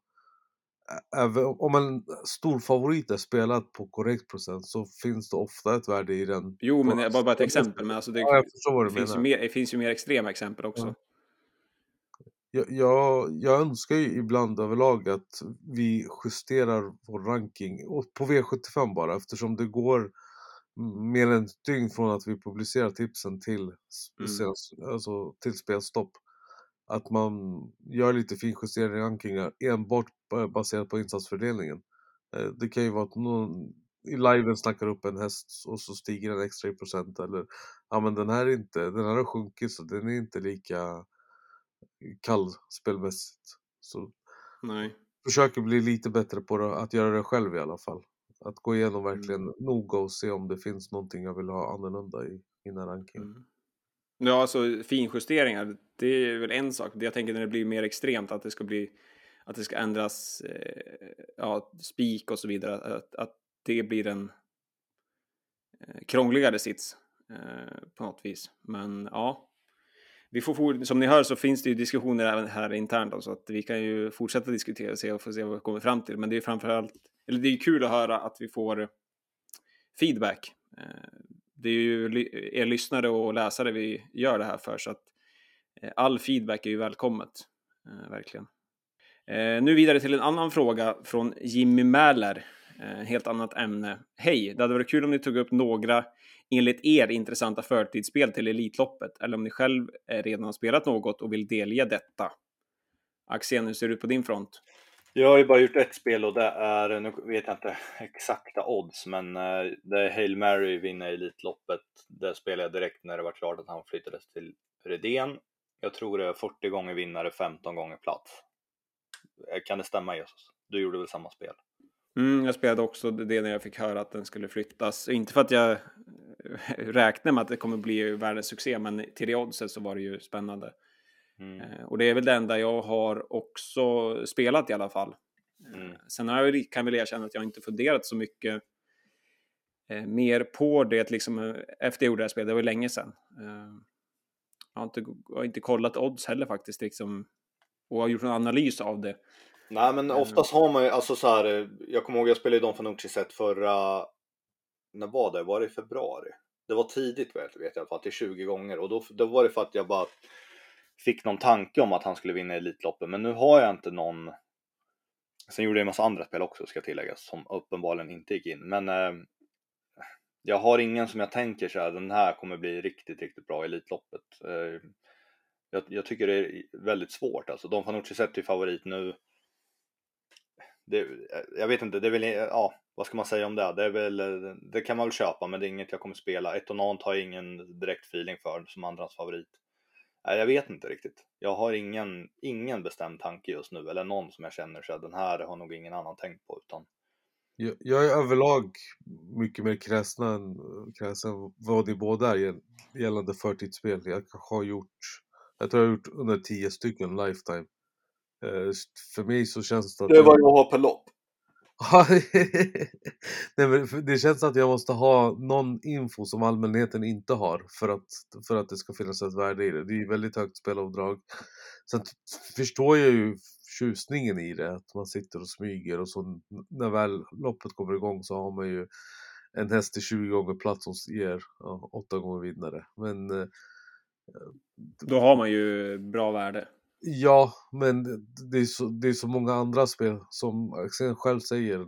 om en stor favorit är spelad på korrekt procent så finns det ofta ett värde i den. jo, men det var bara ett exempel. Men alltså det, Ja, det, finns ju mer, det finns ju mer extrema exempel också. Ja. Jag, jag, jag önskar ju ibland överlag att vi justerar vår ranking och på V75 bara eftersom det går mer än ett dygn från att vi publicerar tipsen till, Mm. alltså till spelstopp. Att man gör lite finjusteringar i rankingar enbart ba- baserat på insatsfördelningen. Eh, Det kan ju vara att någon i liven snackar upp en häst och så stiger den extra i procent eller ja men den här är inte, den här har sjunkit så den är inte lika kall spelmässigt. Så Nej. försöker bli lite bättre på det, att göra det själv i alla fall. Att gå igenom verkligen Mm. noga och se om det finns någonting jag vill ha annorlunda i mina rankingen. Mm. Ja, alltså finjusteringar, det är väl en sak. Jag tänker när det blir mer extremt, att det ska bli att det ska ändras, eh, ja, spik och så vidare, att, att det blir en eh, krångligare sits eh, på något vis. Men ja, vi får, som ni hör så finns det ju diskussioner även här internt, då, så att vi kan ju fortsätta diskutera och se, och få se vad vi kommer fram till. Men det är framförallt, eller det är kul att höra att vi får feedback. Eh, det är ju er lyssnare och läsare vi gör det här för, så att eh, all feedback är ju välkommet, eh, verkligen. Eh, nu vidare till en annan fråga från Jimmy Mäler, ett helt annat ämne. Hej, det hade varit kul om ni tog upp några enligt er intressanta förtidsspel till Elitloppet, eller om ni själv redan har spelat något och vill delge detta. Axén, hur ser det ut på din front? Jag har ju bara gjort ett spel och det är, nu vet jag inte exakta odds, men eh, det är Hail Mary vinner Elitloppet. Det spelade jag direkt när det var klart att han flyttades till Redén. Jag tror det är 40 gånger vinnare, 15 gånger plats. Eh, kan det stämma Jesus? Du gjorde väl samma spel? Mm, jag spelade också det när jag fick höra att den skulle flyttas. Inte för att jag eh, räknade räknar med att det kommer bli världens succé, men till det oddset så var det ju spännande. Mm. Eh, Och det är väl det enda jag har också spelat i alla fall. Eh, Mm. Sen har jag, kan jag väl erkänna att jag inte funderat så mycket eh, mer på det liksom, eh, efter jag gjorde det här spelet. Det var ju länge sedan. Eh, jag, har inte, jag har inte kollat odds heller faktiskt liksom, och har gjort en analys av det. Nej men oftast har man ju, alltså så här, jag kommer ihåg jag spelade ju Don Fanucci set förra, när var det? Var det i februari? Det var tidigt vet jag i alla fall, till 20 gånger och då, då var det för att jag bara fick någon tanke om att han skulle vinna Elitloppet men nu har jag inte någon Sen gjorde jag en massa andra spel också ska tilläggas som uppenbarligen inte gick in men eh, jag har ingen som jag tänker så här, den här kommer bli riktigt, riktigt bra i Elitloppet. Eh, jag, jag tycker det är väldigt svårt alltså. Don Fanucci sett är favorit nu det, eh, jag vet inte, det är väl, ja, vad ska man säga om det? Det, är väl, eh, det kan man väl köpa, men det är inget jag kommer spela. Etonant har jag ingen direkt feeling för som andras favorit. Nej, jag vet inte riktigt. Jag har ingen, ingen bestämd tanke just nu, eller någon som jag känner så att den här har nog ingen annan tänkt på. Utan, Jag, jag är överlag mycket mer kräsen än, än vad ni båda är gäll- gällande förtidsspel. Jag kanske har gjort, jag tror jag har gjort under 10 stycken lifetime. Eh, För mig så känns det att... jag- jag har per lopp. Nej, men det känns att jag måste ha någon info som allmänheten inte har för att, för att det ska finnas ett värde i det. Det är ju väldigt högt spelavdrag. Sen förstår jag ju tjusningen i det, att man sitter och smyger och så när väl loppet kommer igång så har man ju en häst till 20 gånger plats som ger ja, 8 gånger vinnare. Men eh, Då har man ju bra värde. Ja, men det är, så, det är så många andra spel som Axel själv säger.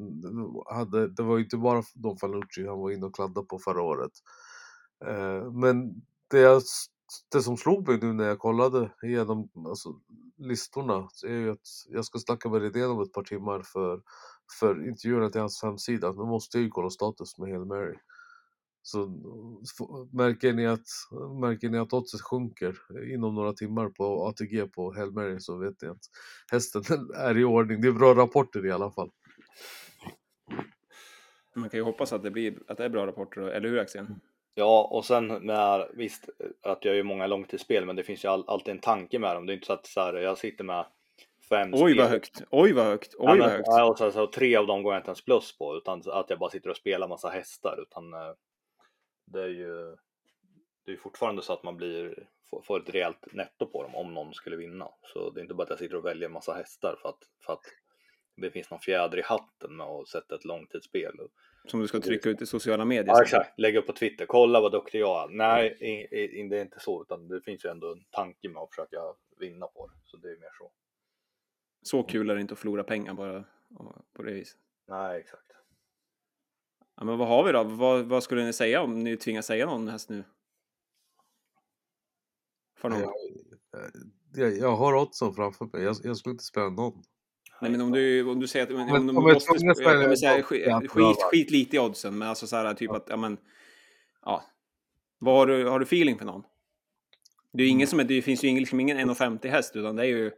Hade, det var ju inte bara Don Fanucci han var inne och kladdade på förra året. Eh, men det jag det som slog mig nu när jag kollade igenom alltså, listorna är ju att jag ska snacka med Redén om ett par timmar för, för intervjuerna till hans hemsida. Nu måste jag ju kolla status med Hail Mary. Så f- märker ni att, märker ni att oddset sjunker inom några timmar på ATG på Hail Mary så vet ni att hästen är i ordning. Det är bra rapporter i alla fall. Man kan ju hoppas att det, blir, att det är bra rapporter, eller hur Axel? Ja, och sen med, visst att jag gör många långtidsspel, men det finns ju all, alltid en tanke med dem. Det är inte så att så här, jag sitter med fem Oj spel. vad högt, oj vad högt, oj Ja, men, vad högt. ja, och så, så, tre av dem går jag inte ens plus på, utan att jag bara sitter och spelar massa hästar. Utan eh, det är ju det är fortfarande så att man blir, får, ett rejält netto på dem om någon skulle vinna. Så det är inte bara att jag sitter och väljer massa hästar för att, för att det finns någon fjäder i hatten med att sätta ett långtidsspel. Som du ska trycka ut i sociala medier. Ja, exakt. Lägga upp på Twitter. Kolla vad duktig jag är. Nej, i, det är inte så, utan det finns ju ändå en tanke med att försöka vinna på det. Så det är mer så. Så kul är det inte att förlora pengar bara på det viset. Nej, exakt. Ja, men vad har vi då? Vad, vad skulle ni säga om ni tvingas säga någon häst nu? För någon? Jag, jag, jag har oddsen framför mig. Jag, jag skulle inte spela någon. Nej, men om du, om du säger att men, om om jag måste, jag kommer säga, skit, skit, skit lite i oddsen, men alltså så här typ att, ja men, ja. Vad har du, har du feeling för någon? Det är ju Mm. ingen som är, det finns ju ingen, liksom ingen 1,50 häst, utan det är ju,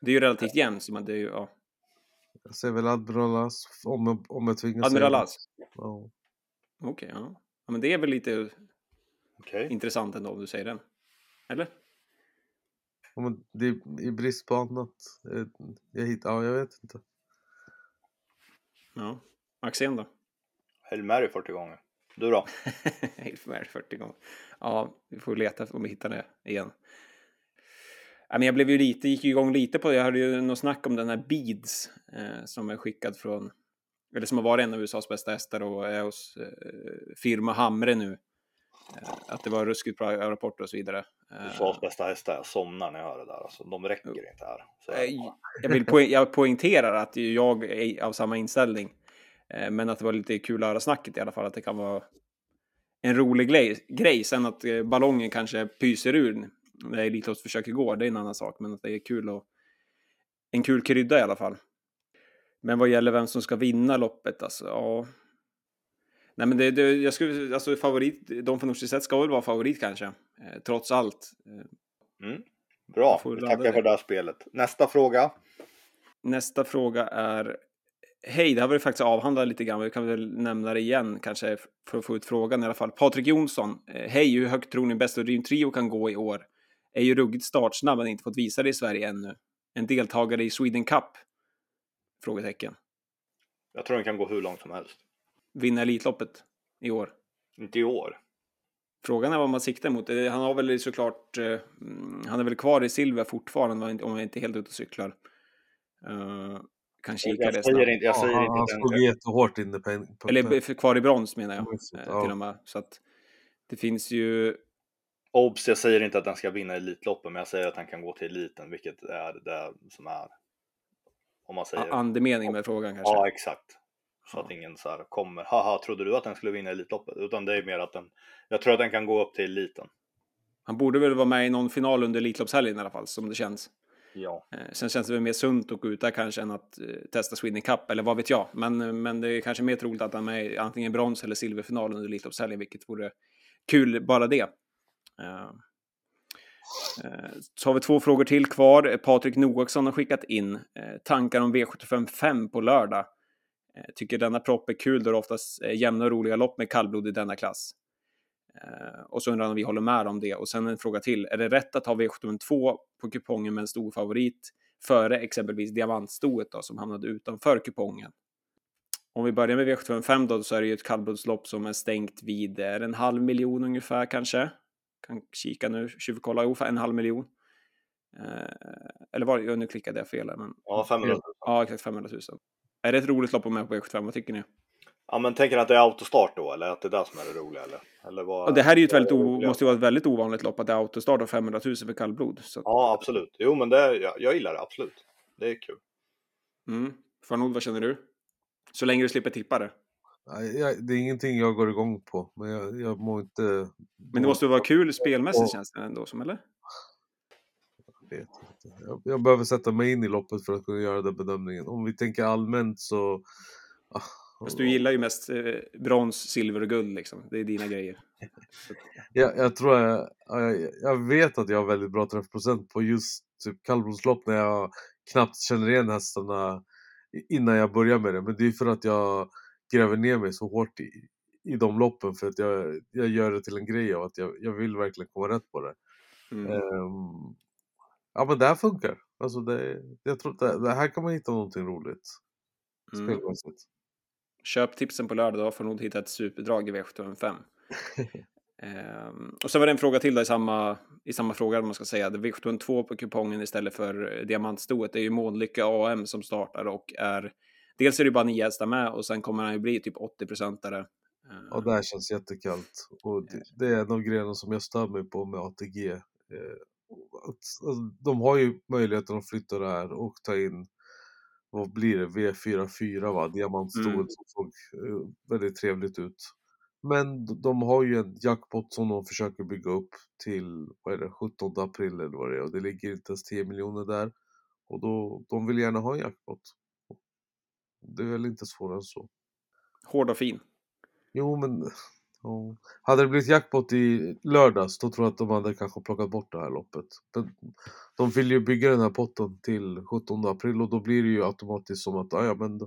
det är ju relativt jämnt, så man, det är ju, ja. Jag säger väl Admiral om, jag- om jag tvingas Admiral As? Ja. Okej, ja. ja. men det är väl lite Okej. intressant ändå om du säger den. Eller? Ja, men det är i brist på annat. Jag, jag, hittar, ja, jag vet inte. Ja. Axén då? Hail Mary 40 gånger. Du då? Helt värd 40 gånger. Ja, vi får leta om vi hittar det igen. Men jag blev ju lite, gick ju igång lite på det. Jag hörde ju något snack om den här Beads eh, som är skickad från, eller som har varit en av USAs bästa hästar och är hos eh, firma Hamre nu. Eh, att det var ruskigt bra rapporter och så vidare. Eh, USAs bästa hästar. Jag somnar när jag hör det där. Alltså, de räcker inte här. Så, Eh, jag, vill poäng, jag poängterar att jag är av samma inställning. Eh, Men att det var lite kul att höra snacket i alla fall. Att det kan vara en rolig grej. Sen att ballongen kanske pyser ur när Elitloppsförsöket går, det är en annan sak. Men att det är kul och en kul krydda i alla fall. Men vad gäller vem som ska vinna loppet, alltså, ja. Nej, men det, det, jag skulle, alltså favorit, de från Norsiset ska väl vara favorit kanske, eh, trots allt. Eh, mm. Bra, tackar det. för det här spelet. Nästa fråga. Nästa fråga är Hej, det här var ju faktiskt avhandlat lite grann, vi kan väl nämna det igen kanske för att få ut frågan i alla fall. Patrik Jonsson, eh, hej, hur högt tror ni Bästa Dream Trio kan gå i år? Är ju ruggigt startsnabb men inte fått visa det i Sverige ännu. En deltagare i Sweden Cup? Frågetecken. Jag tror den kan gå hur långt som helst. Vinna Elitloppet i år? Inte i år. Frågan är vad man siktar mot. Eh, Han har väl såklart, eh, mm, han är väl kvar i silver fortfarande om jag inte är helt ute och cyklar. Uh, kan kika Jag det säger snabbt. inte, jag Ja, säger han, inte han slog jättehårt in på- Eller för- kvar i brons menar jag. Eh, ja. Till och med. Så att det finns ju... Obs, jag säger inte att den ska vinna Elitloppen, men jag säger att den kan gå till eliten, vilket är det som är. Om man säger. andemening med frågan kanske. Ja, exakt. Så Ja. att ingen så här kommer, haha, trodde du att den skulle vinna Elitloppet? Utan det är mer att den, jag tror att den kan gå upp till eliten. Han borde väl vara med i någon final under Elitloppshelgen i alla fall, som det känns. Ja, Eh, Sen känns det väl mer sunt att gå ut där kanske än att eh, testa Sweden Cup, eller vad vet jag. Men, men det är kanske mer troligt att han är med i antingen brons eller silverfinal under Elitloppshelgen, vilket vore kul bara det. Ehm, eh, Så har vi två frågor till kvar. Patrik Noaksson har skickat in eh, tankar om V75 5 på lördag. Eh, Tycker denna propp är kul då det oftast är jämna och roliga lopp med kallblod i denna klass. Eh, och så undrar han om vi håller med om det. Och sen en fråga till. Är det rätt att ha V75 2 på kupongen med en stor favorit före exempelvis diamantstoet då, som hamnade utanför kupongen? Om vi börjar med V755 då, så är det ju ett kallblodslopp som är stängt vid en halv miljon ungefär kanske. Kan kika nu, tjuvkolla, ungefär en halv miljon. Eh, eller var det, nu klickade jag fel men ja 500 000. ja, exakt 500 000. Är det ett roligt lopp att med på V75? Vad tycker ni? Ja, men tänker ni att det är autostart då, eller att det är det som är det roliga? Eller, eller vad, Och det här är ju ett väldigt o, måste ju vara ett väldigt ovanligt lopp att det är autostart och 500 000 för kallblod. Så Ja, absolut. Jo, men det, är- jag, jag gillar det absolut. Det är kul. mm. Farnod, vad känner du? Så länge du slipper tippa det. Jag, det är ingenting jag går igång på, men jag, jag mår inte... Men det måste vara kul spelmässigt Och- känns det ändå som, eller? Jag, vet inte. Jag, jag behöver sätta mig in i loppet för att kunna göra den bedömningen. Om vi tänker allmänt så... Ah, Fast du gillar ju mest eh, brons, silver och guld liksom. Det är dina grejer. Jag, jag tror jag, jag, jag vet att jag har väldigt bra träffprocent på just typ kallblodslopp när jag knappt känner igen hästarna innan jag börjar med det. Men det är för att jag gräver ner mig så hårt i, i de loppen för att jag, jag gör det till en grej av att jag, jag vill verkligen komma rätt på det. Mm. Ehm, ja men det här funkar. Alltså det, jag tror att det, det här kan man hitta någonting roligt. Mm. Spelmässigt. Köp tipsen på lördag, då får nog hitta ett superdrag i V755. Ehm, och så var det en fråga till då i samma, i samma fråga, om man ska säga. Det är V752 på kupongen istället för eh, diamantstoet. Det är ju Månlycke AM som startar och är... Dels är det bara nio hästar med och sen kommer han ju bli typ 80-procentare. Ehm, Och det här känns jättekallt. Och det, det är en av grejerna som jag stör mig på med ATG. Eh, att, alltså, de har ju möjligheten att flytta det här och ta in, vad blir det, V44 va? Diamantstoet Mm. som såg eh, väldigt trevligt ut. Men de har ju en jackpot som de försöker bygga upp till, vad är det, 17 april eller vad det är. Och det ligger inte ens 10 miljoner där. Och då, de vill gärna ha en jackpot. Det är väl inte svårare än så. Hård och fin. Jo, men ja. hade det blivit jackpot i lördags då tror jag att de hade kanske plockat bort det här loppet. Men de vill ju bygga den här potten till 17 april och då blir det ju automatiskt som att ah, ja, men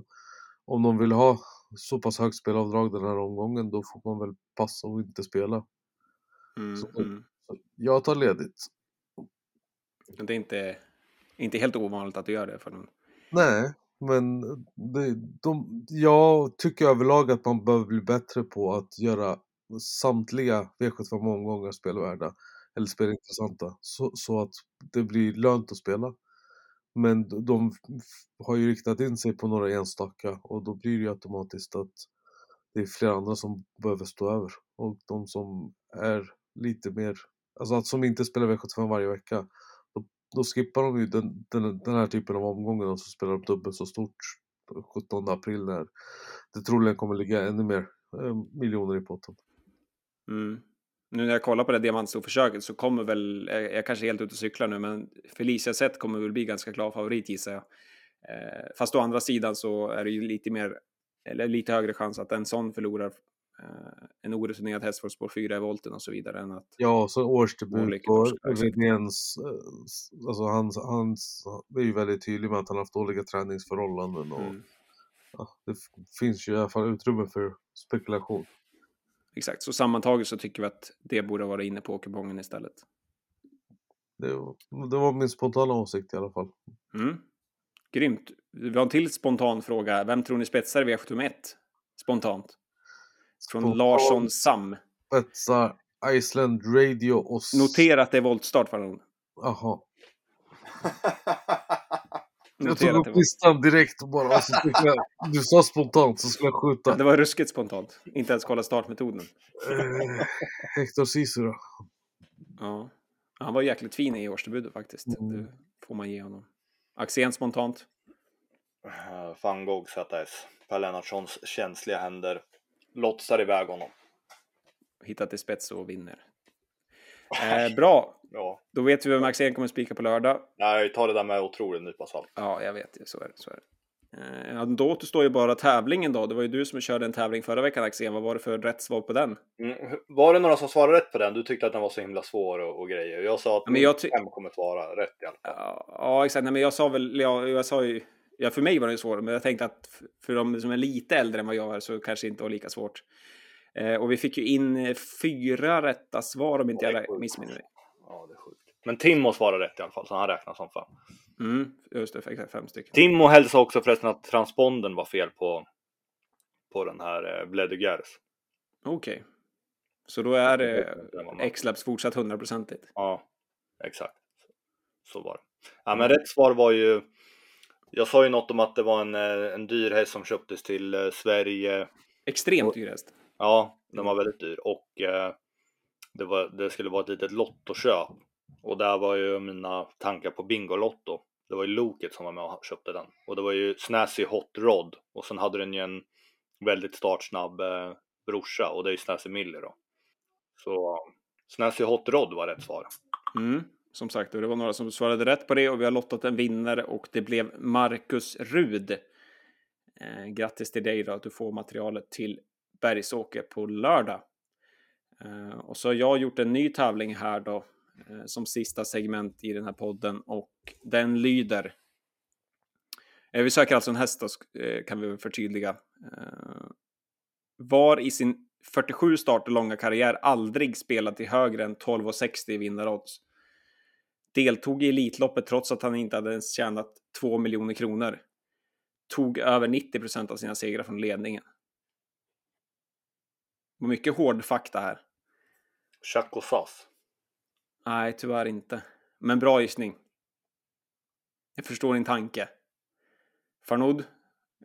om de vill ha så pass högt spelavdrag den här omgången då får man väl passa och inte spela. Mm, Så- mm. Jag tar ledigt. Det är inte, inte helt ovanligt att du gör det för dem. Nej, men det, de, jag tycker överlag att man behöver bli bättre på att göra samtliga V75 omgångar spelvärda eller spelintressanta så, så att det blir lönt att spela. Men de har ju riktat in sig på några enstaka och då blir det ju automatiskt att det är flera andra som behöver stå över. Och de som är lite mer, alltså att som inte spelar V75 varje vecka, då, skippar de ju den, den, den här typen av omgångar och så spelar de dubbelt så stort 17 april när det troligen kommer ligga ännu mer eh, miljoner i potten. Mm. Nu när jag kollar på det diamantstoförsöket så kommer väl, jag jag kanske är helt ute och cyklar nu, men Felicia Zet kommer väl bli ganska klar favorit gissar jag. Eh, fast å andra sidan så är det ju lite mer, eller lite högre chans att en sån förlorar en orutinerad häst får spår 4 i volten och så vidare än att Ja, så årsdebut exakt. Redéns, eh, alltså hans, hans, det är ju väldigt tydligt med att han har haft dåliga träningsförhållanden och mm, ja, det finns ju i alla fall utrymme för spekulation. exakt. Så sammantaget så tycker vi att det borde vara inne på kupongen istället. Det, det var min spontana åsikt i alla fall. Mm. Grymt. Vi har en till spontan fråga. Vem tror ni spetsar i V751? Spontant. Från Larsson Sam. spetsar Iceland Radio och... Notera att det är voltstart för honom. Jaha. Jag Notera tog att det upp listan direkt och bara... Alltså, jag, du sa spontant så skulle jag skjuta. Det var ruskigt spontant. Inte ens kolla startmetoden. Eh, Hector Cicero. Ja. Han var jäkligt fin i årsdebuten faktiskt. Mm. Det får man ge honom. Axén spontant. Uh, Van Gogh ZS. Per Lennartssons känsliga händer. Lotsar iväg honom. Hittat till spets och vinner. Eh, bra. Ja, Då vet vi vem Axén kommer spika på lördag. nej, ta det där med otrolig nypa salt. Ja, jag vet. Så är det. Så är det. Eh, då återstår ju bara tävlingen då. Det var ju du som körde en tävling förra veckan Axén. Vad var det för rätt svar på den? Mm. Var det några som svarade rätt på den? Du tyckte att den var så himla svår och, och grejer. Jag sa att Ja, men jag fem kommer svara rätt i alla fall. Ja, ja, exakt. Nej, men jag sa väl, ja, jag sa ju, ja, för mig var det svårt, men jag tänkte att för de som är lite äldre än vad jag är så kanske det inte var lika svårt. Eh, och vi fick ju in eh, fyra rätta svar om inte jag sjukt. missminner mig. Ja, det är sjukt. Men Timmo svarade rätt i alla fall, så han räknas som fan. Mm, just det, exakt fem stycken. Timmo hälsade också förresten att transponden var fel på, på den här eh, Bledugers. Okej. Så då är det med. X-Labs fortsatt hundraprocentigt. Ja, exakt. Så var det. Ja, men rätt svar var ju... Jag sa ju något om att det var en, eh, en dyr häst som köptes till eh, Sverige. Extremt dyr häst. Ja, den var väldigt dyr och eh, det, var, det skulle vara ett litet lottoköp. Och där var ju mina tankar på Bingolotto. Det var ju Loket som var med och köpte den. Och det var ju Snazzy Hot Rod. Och sen hade den ju en väldigt startsnabb eh, brorsa och det är ju Snazzy Miller då. Så Snazzy Hot Rod var rätt svar. Mm, som sagt, och det var några som svarade rätt på det och vi har lottat en vinnare och det blev Marcus Rud. Eh, grattis till dig då att du får materialet till Bergsåker på lördag. Eh, och så har jag gjort en ny tävling här då eh, som sista segment i den här podden och den lyder. Eh, vi söker alltså en häst då, eh, kan vi förtydliga. Eh, var i sin 47 starter långa karriär aldrig spelat till högre än 12,60 i vinnarodds. Deltog i Elitloppet trots att han inte hade ens tjänat 2 miljoner kronor. Tog över 90 procent av sina segrar från ledningen. Mycket hård fakta här. Chaco Sass. Nej, tyvärr inte. Men bra gissning. Jag förstår din tanke. Farnod,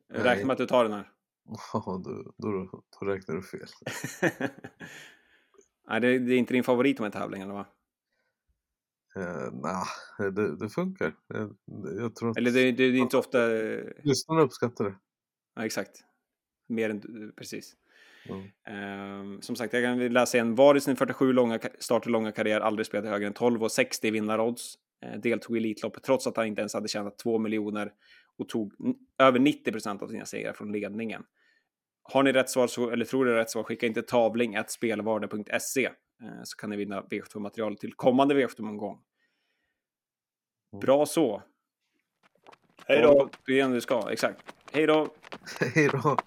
Nej. räkna med att du tar den här. Ja, då, då, då räknar du fel. Nej, det, det är inte din favorit med tävlingen, eller va? Eh, nah, det, det funkar. Jag, jag tror Eller det, det, det är inte ofta... lyssnarna uppskattar det. Ja, exakt. Mer än precis. Mm. Ehm, som sagt, jag kan läsa en. Var i sin 47 långa, starter långa karriär aldrig spelat högre än 12 och 60 i vinnarodds. Uh, deltog i Elitloppet trots att han inte ens hade tjänat 2 miljoner och tog över 90 procent av sina segrar från ledningen. Har ni rätt svar, så, eller tror ni rätt svar, skicka inte tavling spelvarde.se uh, så kan ni vinna V75-material till kommande V75-omgång. Bra så. Hej då! Det är det du ska, exakt. Hej då! Hej då!